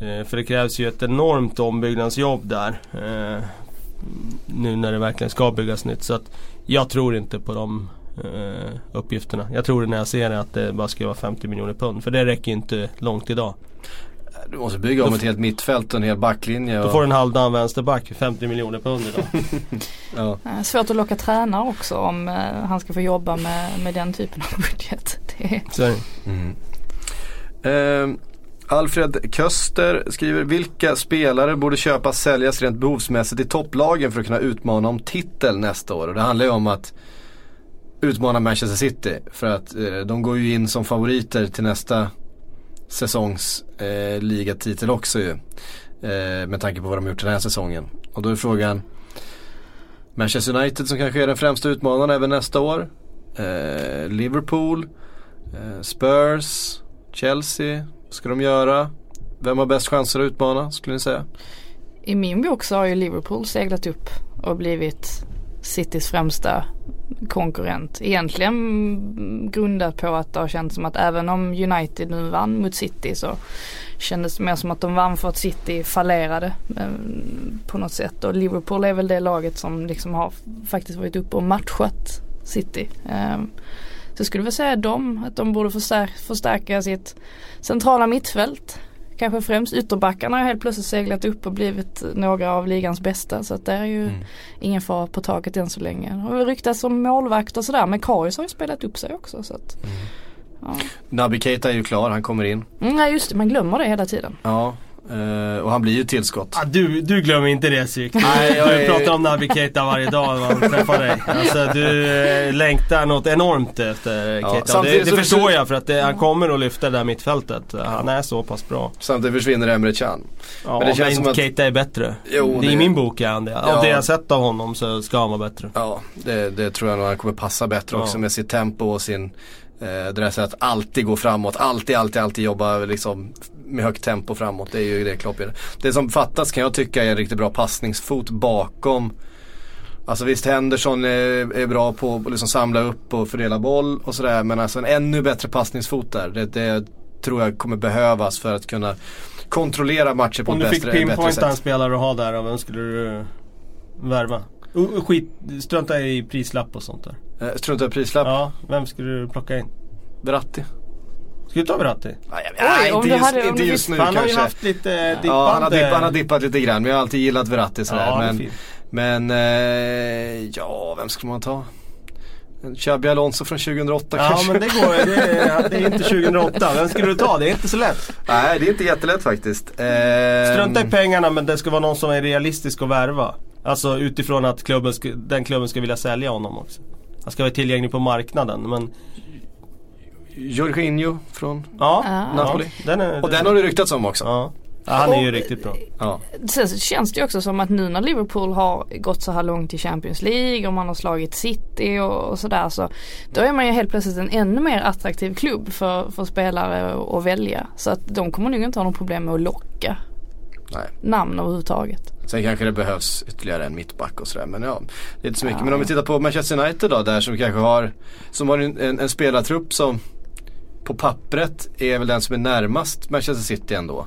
Eh, för det krävs ju ett enormt ombyggnadsjobb där. Nu när det verkligen ska byggas nytt. Så att jag tror inte på de uppgifterna. Jag tror när jag ser det att det bara ska vara 50 miljoner pund. För det räcker inte långt idag. Du måste bygga om ett helt mittfält och en hel backlinje. Och... Då får du en halvdan vänsterback, 50 miljoner pund idag. ja. Svårt att locka tränare också om uh, han ska få jobba med, med den typen av budget. Det mm. uh, Alfred Köster skriver vilka spelare borde köpas säljas rent behovsmässigt i topplagen för att kunna utmana om titel nästa år. Och det handlar ju om att utmana Manchester City. För att uh, de går ju in som favoriter till nästa Säsongsligatitel eh, också ju. Eh, med tanke på vad de gjort den här säsongen. Och då är frågan Manchester United som kanske är den främsta utmanaren även nästa år. Eh, Liverpool, eh, Spurs, Chelsea. Vad ska de göra? Vem har bäst chanser att utmana skulle ni säga? I min bok så har ju Liverpool seglat upp och blivit Citys främsta konkurrent. Egentligen grundat på att det har känts som att även om United nu vann mot City så kändes det mer som att de vann för att City fallerade eh, på något sätt. Och Liverpool är väl det laget som liksom har faktiskt varit uppe och matchat City. Eh, så jag skulle väl säga dem, att de borde förstärka sitt centrala mittfält kanske främst. Ytterbackarna har helt plötsligt seglat upp och blivit några av ligans bästa. Så att det är ju mm. ingen fara på taket än så länge. Det har ryktats om målvakt och sådär men Karius har ju spelat upp sig också. Så att, mm. ja. Naby Keita är ju klar, han kommer in. Mm, ja just det, man glömmer det hela tiden. Ja, Uh, och han blir ju tillskott. Ah, du, du glömmer inte det Syk. Nej, jag du pratar om Naby Keita varje dag när man träffar dig. Alltså du uh, längtar något enormt efter ja, Keita. Det, det förstår jag för att det, han kommer att lyfta det där mittfältet. Han är så pass bra. Samtidigt försvinner Emre Can. Ja, men det känns men som att... Keita är bättre. Jo, det... I min bok är han det. Av ja. det jag sett av honom så ska han vara bättre. Ja, det, det tror jag nog han kommer passa bättre ja. också med sitt tempo och sin eh, det där sättet att alltid gå framåt, alltid, alltid, alltid jobba liksom med högt tempo framåt. Det är ju det Klopp gör. Det som fattas kan jag tycka är en riktigt bra passningsfot bakom. Alltså visst Henderson är, är bra på att liksom samla upp och fördela boll och sådär. Men alltså en ännu bättre passningsfot där. Det, det tror jag kommer behövas för att kunna kontrollera matcher på ett bättre, sätt. Om du fick pinpointa en spelare att ha där, vem skulle du värva? Skit, strunta i prislapp och sånt där. Eh, strunta i prislapp? Ja, vem skulle du plocka in? Verratti. Ska du ta Verratti? Nej, Oj, inte just, hade, inte just nu han kanske. Han har ju haft lite dippande... Ja, han har, dippat, han har dippat lite grann. Men jag har alltid gillat Verratti sådär. Ja, men men eh, ja, vem ska man ta? En Xabi Alonso från 2008 Ja kanske? men det går det är, det är inte 2008. Vem skulle du ta? Det är inte så lätt. Nej det är inte jättelätt faktiskt. Strunta i pengarna men det ska vara någon som är realistisk att värva. Alltså utifrån att klubben ska, den klubben ska vilja sälja honom också. Han ska vara tillgänglig på marknaden men Jorginho från ja. Napoli. ja den är, Och den har det ryktats om också. ja. ja, han är ju Och- riktigt bra. Ja. Sen så känns det ju också som att nu när Liverpool har gått så här långt i Champions League och man har slagit City och, och sådär så då är man ju helt plötsligt en ännu mer attraktiv klubb för, för spelare att- att välja. Så att de kommer nog inte ha något problem med att locka Nej. namn överhuvudtaget. Sen kanske det behövs ytterligare en mittback och sådär. Men ja, det är inte så mycket. Ja. Men om vi tittar på Manchester United då där som kanske har, som har en, en, en spelartrupp som på pappret är väl den som är närmast Manchester City ändå.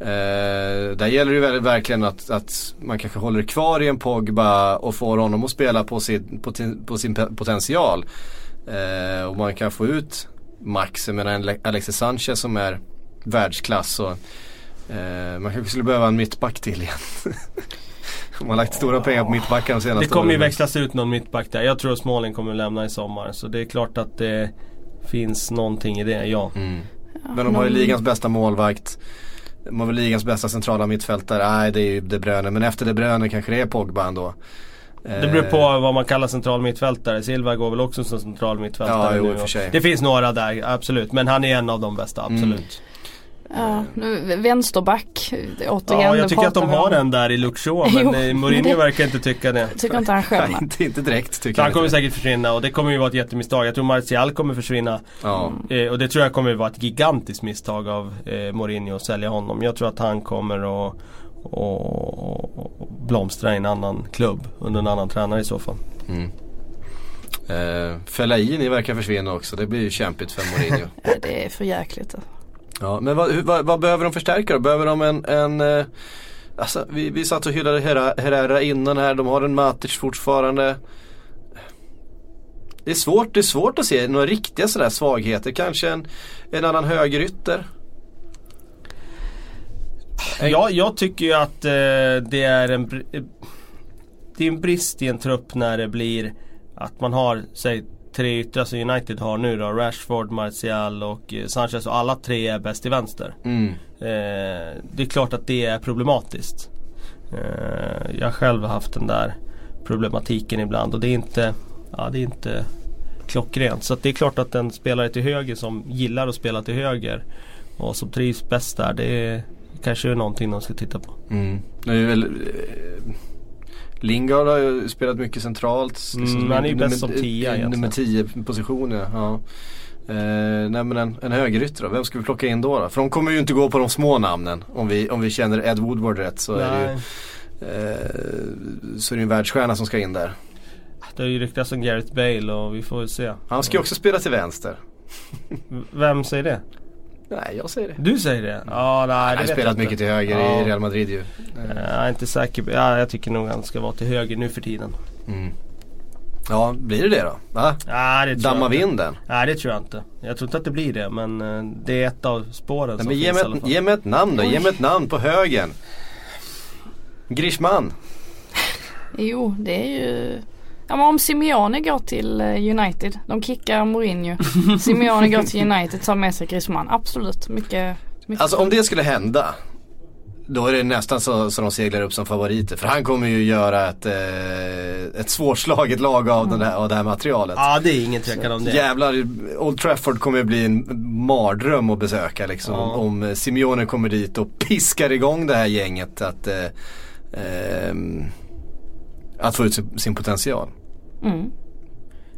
Eh, där gäller det väl- verkligen att, att man kanske håller kvar i en Pogba och får honom att spela på sin, på, på sin potential. Eh, och man kan få ut max, jag menar en Alexis Sanchez som är världsklass. Och, eh, man kanske skulle behöva en mittback till igen. Man har lagt stora pengar på mittbackar de senaste Det kommer ju åren. växlas ut någon mittback där. Jag tror att Smalling kommer att lämna i sommar. Så det är klart att det finns någonting i det, ja. Mm. Men de har ju ligans bästa målvakt. De har väl ligans bästa centrala mittfältare. Nej det är ju De Bruyne. Men efter De Bruyne kanske det är Pogba ändå. Det beror på vad man kallar central mittfältare. Silva går väl också som central mittfältare Ja, jo, nu. Det finns några där, absolut. Men han är en av de bästa, Mm. Ja, nu, vänsterback, återigen. Ja, jag tycker att de har om. en där i Shaw, men Jo, eh, Mourinho det- verkar inte tycka det. Tycker inte han själv Nej, inte, inte direkt Så tycker han jag. kommer säkert försvinna och det kommer ju vara ett jättemisstag. Jag tror Martial kommer försvinna. Ja. Eh, och det tror jag kommer vara ett gigantiskt misstag av eh, Mourinho att sälja honom. Jag tror att han kommer att och, och blomstra i en annan klubb under en annan tränare i så fall. Mm. Eh, Fellaini verkar försvinna också. Det blir ju kämpigt för Mourinho. Ja, det är för jäkligt ja, men vad, vad, vad behöver de förstärka då? Behöver de en, en eh, Alltså vi, vi satt och hyllade Herrera, innan här. De har en Matic fortfarande. Det är svårt, det är svårt att se några riktiga sådär svagheter. Kanske en, en annan högerytter. Ja, jag tycker ju att eh, det är en eh, Det är en brist i en trupp när det blir att man har, säg tre yttrar som United har nu då. Rashford, Martial och eh, Sanchez och alla tre är bäst i vänster. Mm. Eh, det är klart att det är problematiskt. Eh, jag har själv haft den där problematiken ibland och det är inte, ja, det är inte klockrent. Så det är klart att en spelare till höger som gillar att spela till höger och som trivs bäst där, det är kanske är någonting de ska titta på. Mm. Det är väl, eh, Lingard har ju spelat mycket centralt. Mm, han är ju bäst som tia eh, Nummer 10 position ja. Eh, nej men en, en högerytter då, vem ska vi plocka in då, då? För de kommer ju inte gå på de små namnen. Om vi, om vi känner Ed Woodward rätt så är det ju Nej, eh, Så är det en världsstjärna som ska in där. det har ju ryktats om Gareth Bale och vi får väl se. Han ska ju också spela till vänster. Vem säger det? Nej jag säger det. Du säger det? Ja, nej Han det har spelat inte. mycket till höger Ja. i Real Madrid ju. Eh, Jag är inte säker. Ja, jag tycker nog han ska vara till höger nu för tiden. Mm. Ja, blir det det då? Va? Nej, det tror Dammar jag vi in den? Nej det tror jag inte. Jag tror inte att det blir det men eh, det är ett av spåren Nej, som men ge, finns mig ett, ge mig ett namn då, ge mig ett namn på högen. Grishman. Jo, det är ju Ja men om Simeone går till eh, United, de kickar Mourinho. Simeone går till United, tar med sig Griezmann. Absolut, mycket, mycket. Alltså om det skulle hända. Då är det nästan så, så de seglar upp som favoriter. För han kommer ju göra ett, eh, ett svårslaget lag av, den här, av det här materialet. Ja det är ingen tvekan om det. Jävlar, Old Trafford kommer ju bli en mardröm att besöka liksom. Ja. Om, Simeone kommer dit och piskar igång det här gänget att, eh, ehm, att få ut sin potential. Mm.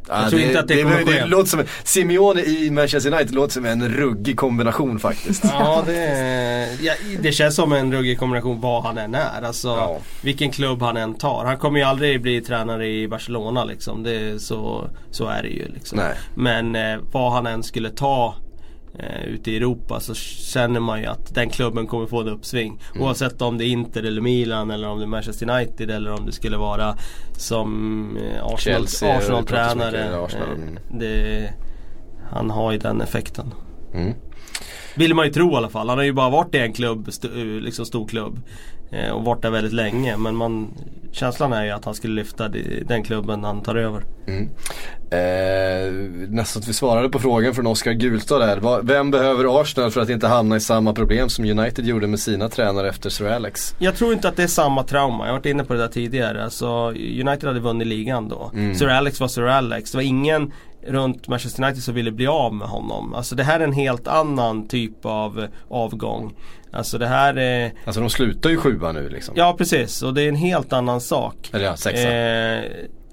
Ja, tror inte att det kommer det, ske. det låter som, Simeone i Manchester United låter som en ruggig kombination faktiskt. Ja det, ja, det känns som en ruggig kombination vad han än är. Alltså Ja. vilken klubb han än tar. Han kommer ju aldrig bli tränare i Barcelona liksom. Det, så, så är det ju liksom. Nej. Men eh, vad han än skulle ta eh, ute i Europa så känner man ju att den klubben kommer få ett uppsving. Mm. Oavsett om det är Inter eller Milan eller om det är Manchester United eller om det skulle vara som eh, Arsenal-tränare. Arsenal, Eh, det, han har ju den effekten. Mm. Vill man ju tro i alla fall. Han har ju bara varit i en klubb, st- liksom stor klubb. Eh, och varit där väldigt länge. Men man känslan är ju att han skulle lyfta den klubben han tar över. Mm. Eh, nästan att vi svarade på frågan från Oskar Gulstad där. Vem behöver Arsenal för att inte hamna i samma problem som United gjorde med sina tränare efter Sir Alex? Jag tror inte att det är samma trauma. Jag har varit inne på det där tidigare. Alltså, United hade vunnit ligan då. Mm. Sir Alex var Sir Alex. Det var ingen runt Manchester United som ville bli av med honom. Alltså det här är en helt annan typ av avgång. Alltså det här är... Alltså de slutar ju sjua nu liksom. Ja precis och det är en helt annan sak. Eller ja, sexa. Eh,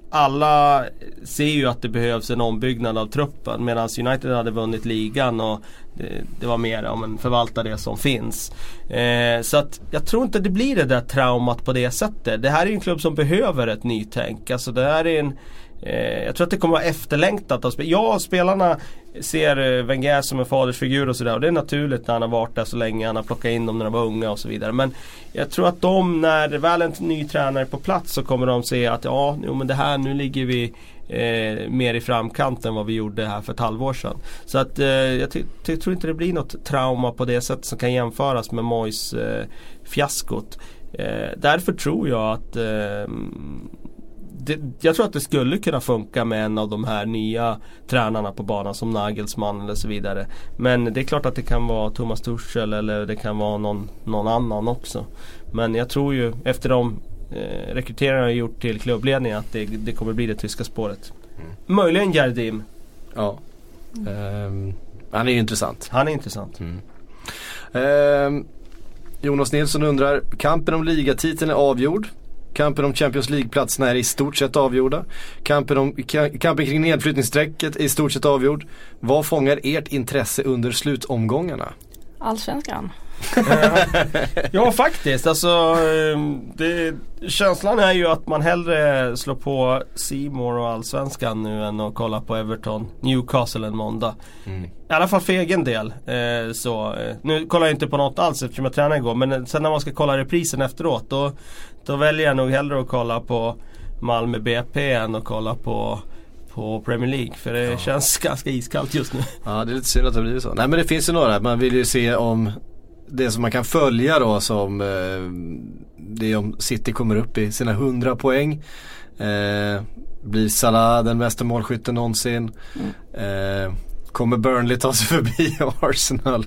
alla ser ju att det behövs en ombyggnad av truppen medan United hade vunnit ligan och det, det var mer om en förvalta det som finns. Eh, så att jag tror inte det blir det där traumat på det sättet. Det här är en klubb som behöver ett nytänk. Alltså det här är en Eh, jag tror att det kommer vara efterlängtat av spelarna. Ja, spelarna ser eh, Wenger som en fadersfigur och sådär och det är naturligt när han har varit där så länge. Han har plockat in dem när de var unga och så vidare. Men jag tror att de, när väl en ny tränare är på plats så kommer de se att ja, jo, men det här, nu ligger vi eh, mer i framkant än vad vi gjorde här för ett halvår sedan. Så att eh, jag tror inte det blir något trauma på det sättet som kan jämföras med Mois eh, fiaskot. Eh, därför tror jag att eh, det, jag tror att det skulle kunna funka med en av de här nya tränarna på banan som Nagelsmann eller så vidare. Men det är klart att det kan vara Thomas Tuchel eller det kan vara någon, någon annan också. Men jag tror ju efter de eh, rekryteringar jag gjort till klubbledningen att det, det kommer bli det tyska spåret. Mm. Möjligen Jardim. Ja. Um, han är ju intressant. Han är intressant. Mm. Um, Jonas Nilsson undrar, kampen om ligatiteln är avgjord. Kampen om Champions League-platserna är i stort sett avgjorda. Kampen, om, kampen kring nedflyttningsstrecket är i stort sett avgjord. Vad fångar ert intresse under slutomgångarna? Allsvenskan ja faktiskt, alltså ehm, det, känslan är ju att man hellre slår på Simor och Allsvenskan nu än att kolla på Everton, Newcastle en måndag. Mm. I alla fall för egen del. Eh, så, eh, nu kollar jag inte på något alls eftersom jag tränar igår men sen när man ska kolla reprisen efteråt då, då väljer jag nog hellre att kolla på Malmö BP än att kolla på på Premier League för det ja. känns ganska iskallt just nu. Ja det är lite synd att det blir så. Nej men det finns ju några, man vill ju se om det som man kan följa då som eh, det är om City kommer upp i sina 100 poäng. Eh, blir Salah den bästa målskytten någonsin. Mm. Eh, Kommer Burnley ta sig förbi Arsenal?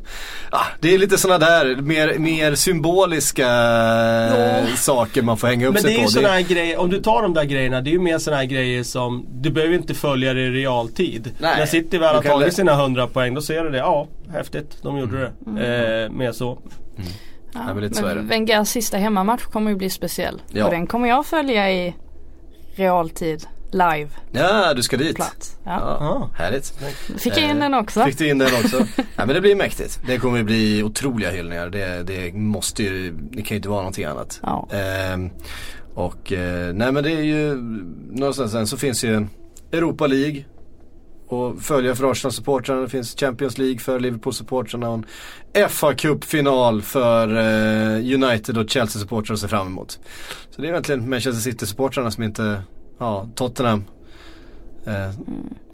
Ah, det är lite sådana där mer, mer symboliska ja. saker man får hänga upp Men sig på. Men det är ju sådana här grejer, om du tar de där grejerna, det är ju mer sådana här grejer som du behöver inte följa det i realtid. Nej. När City väl har tagit sina 100 poäng, då ser du det. Ja, häftigt, de gjorde mm. det. Mm. Eh, mer så. Mm. Ja, ja, men men Wengers sista hemmamatch kommer ju bli speciell. Ja. Och den kommer jag följa i realtid live. Ja, du ska dit. Plats. Ja. Ja, härligt. Fick jag in den också. Fick du in den också. ja, men det blir mäktigt. Det kommer bli otroliga hyllningar. Det, det måste ju, det kan ju inte vara någonting annat. Ja. Ehm, och eh, nej men det är ju, någonstans sen så finns ju Europa League och följa för Arsenal-supportrarna. Det finns Champions League för Liverpool-supportrarna och en fa Cup-final för eh, United och Chelsea-supportrar att se fram emot. Så det är egentligen Manchester City-supportrarna som inte ja, Tottenham. Eh,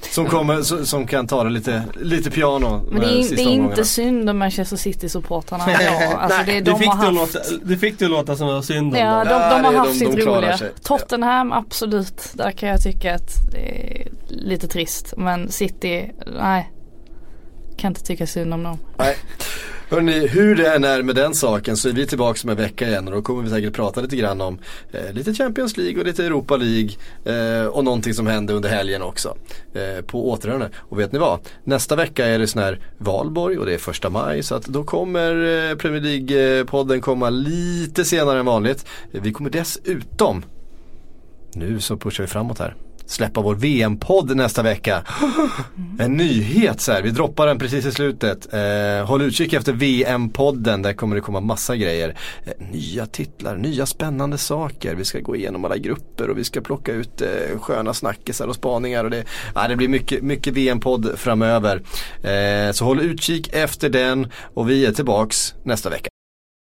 som, kommer, som kan ta det lite, lite piano. Men det är, det är inte synd om Manchester City-supportrarna. ja, alltså det, de fick har haft... låta, det fick du låta som det var synd om Ja, de, de, de har haft de, sitt roliga. Tottenham, absolut. Där kan jag tycka att det är lite trist. Men City, nej. Kan inte tycka synd om dem. Nej. Hörrni, hur det än är med den saken så är vi tillbaka om en vecka igen och då kommer vi säkert prata lite grann om eh, lite Champions League och lite Europa League eh, och någonting som hände under helgen också. Eh, på återhörande. Och vet ni vad? Nästa vecka är det sån här valborg och det är första maj så att då kommer eh, Premier League-podden komma lite senare än vanligt. Vi kommer dessutom, nu så pushar vi framåt här släppa vår VM-podd nästa vecka. En nyhet så här, vi droppar den precis i slutet. Eh, håll utkik efter VM-podden, där kommer det komma massa grejer. Eh, nya titlar, nya spännande saker. Vi ska gå igenom alla grupper och vi ska plocka ut eh, sköna snackisar och spaningar. Och det, ja, det blir mycket, mycket VM-podd framöver. Eh, så håll utkik efter den och vi är tillbaks nästa vecka.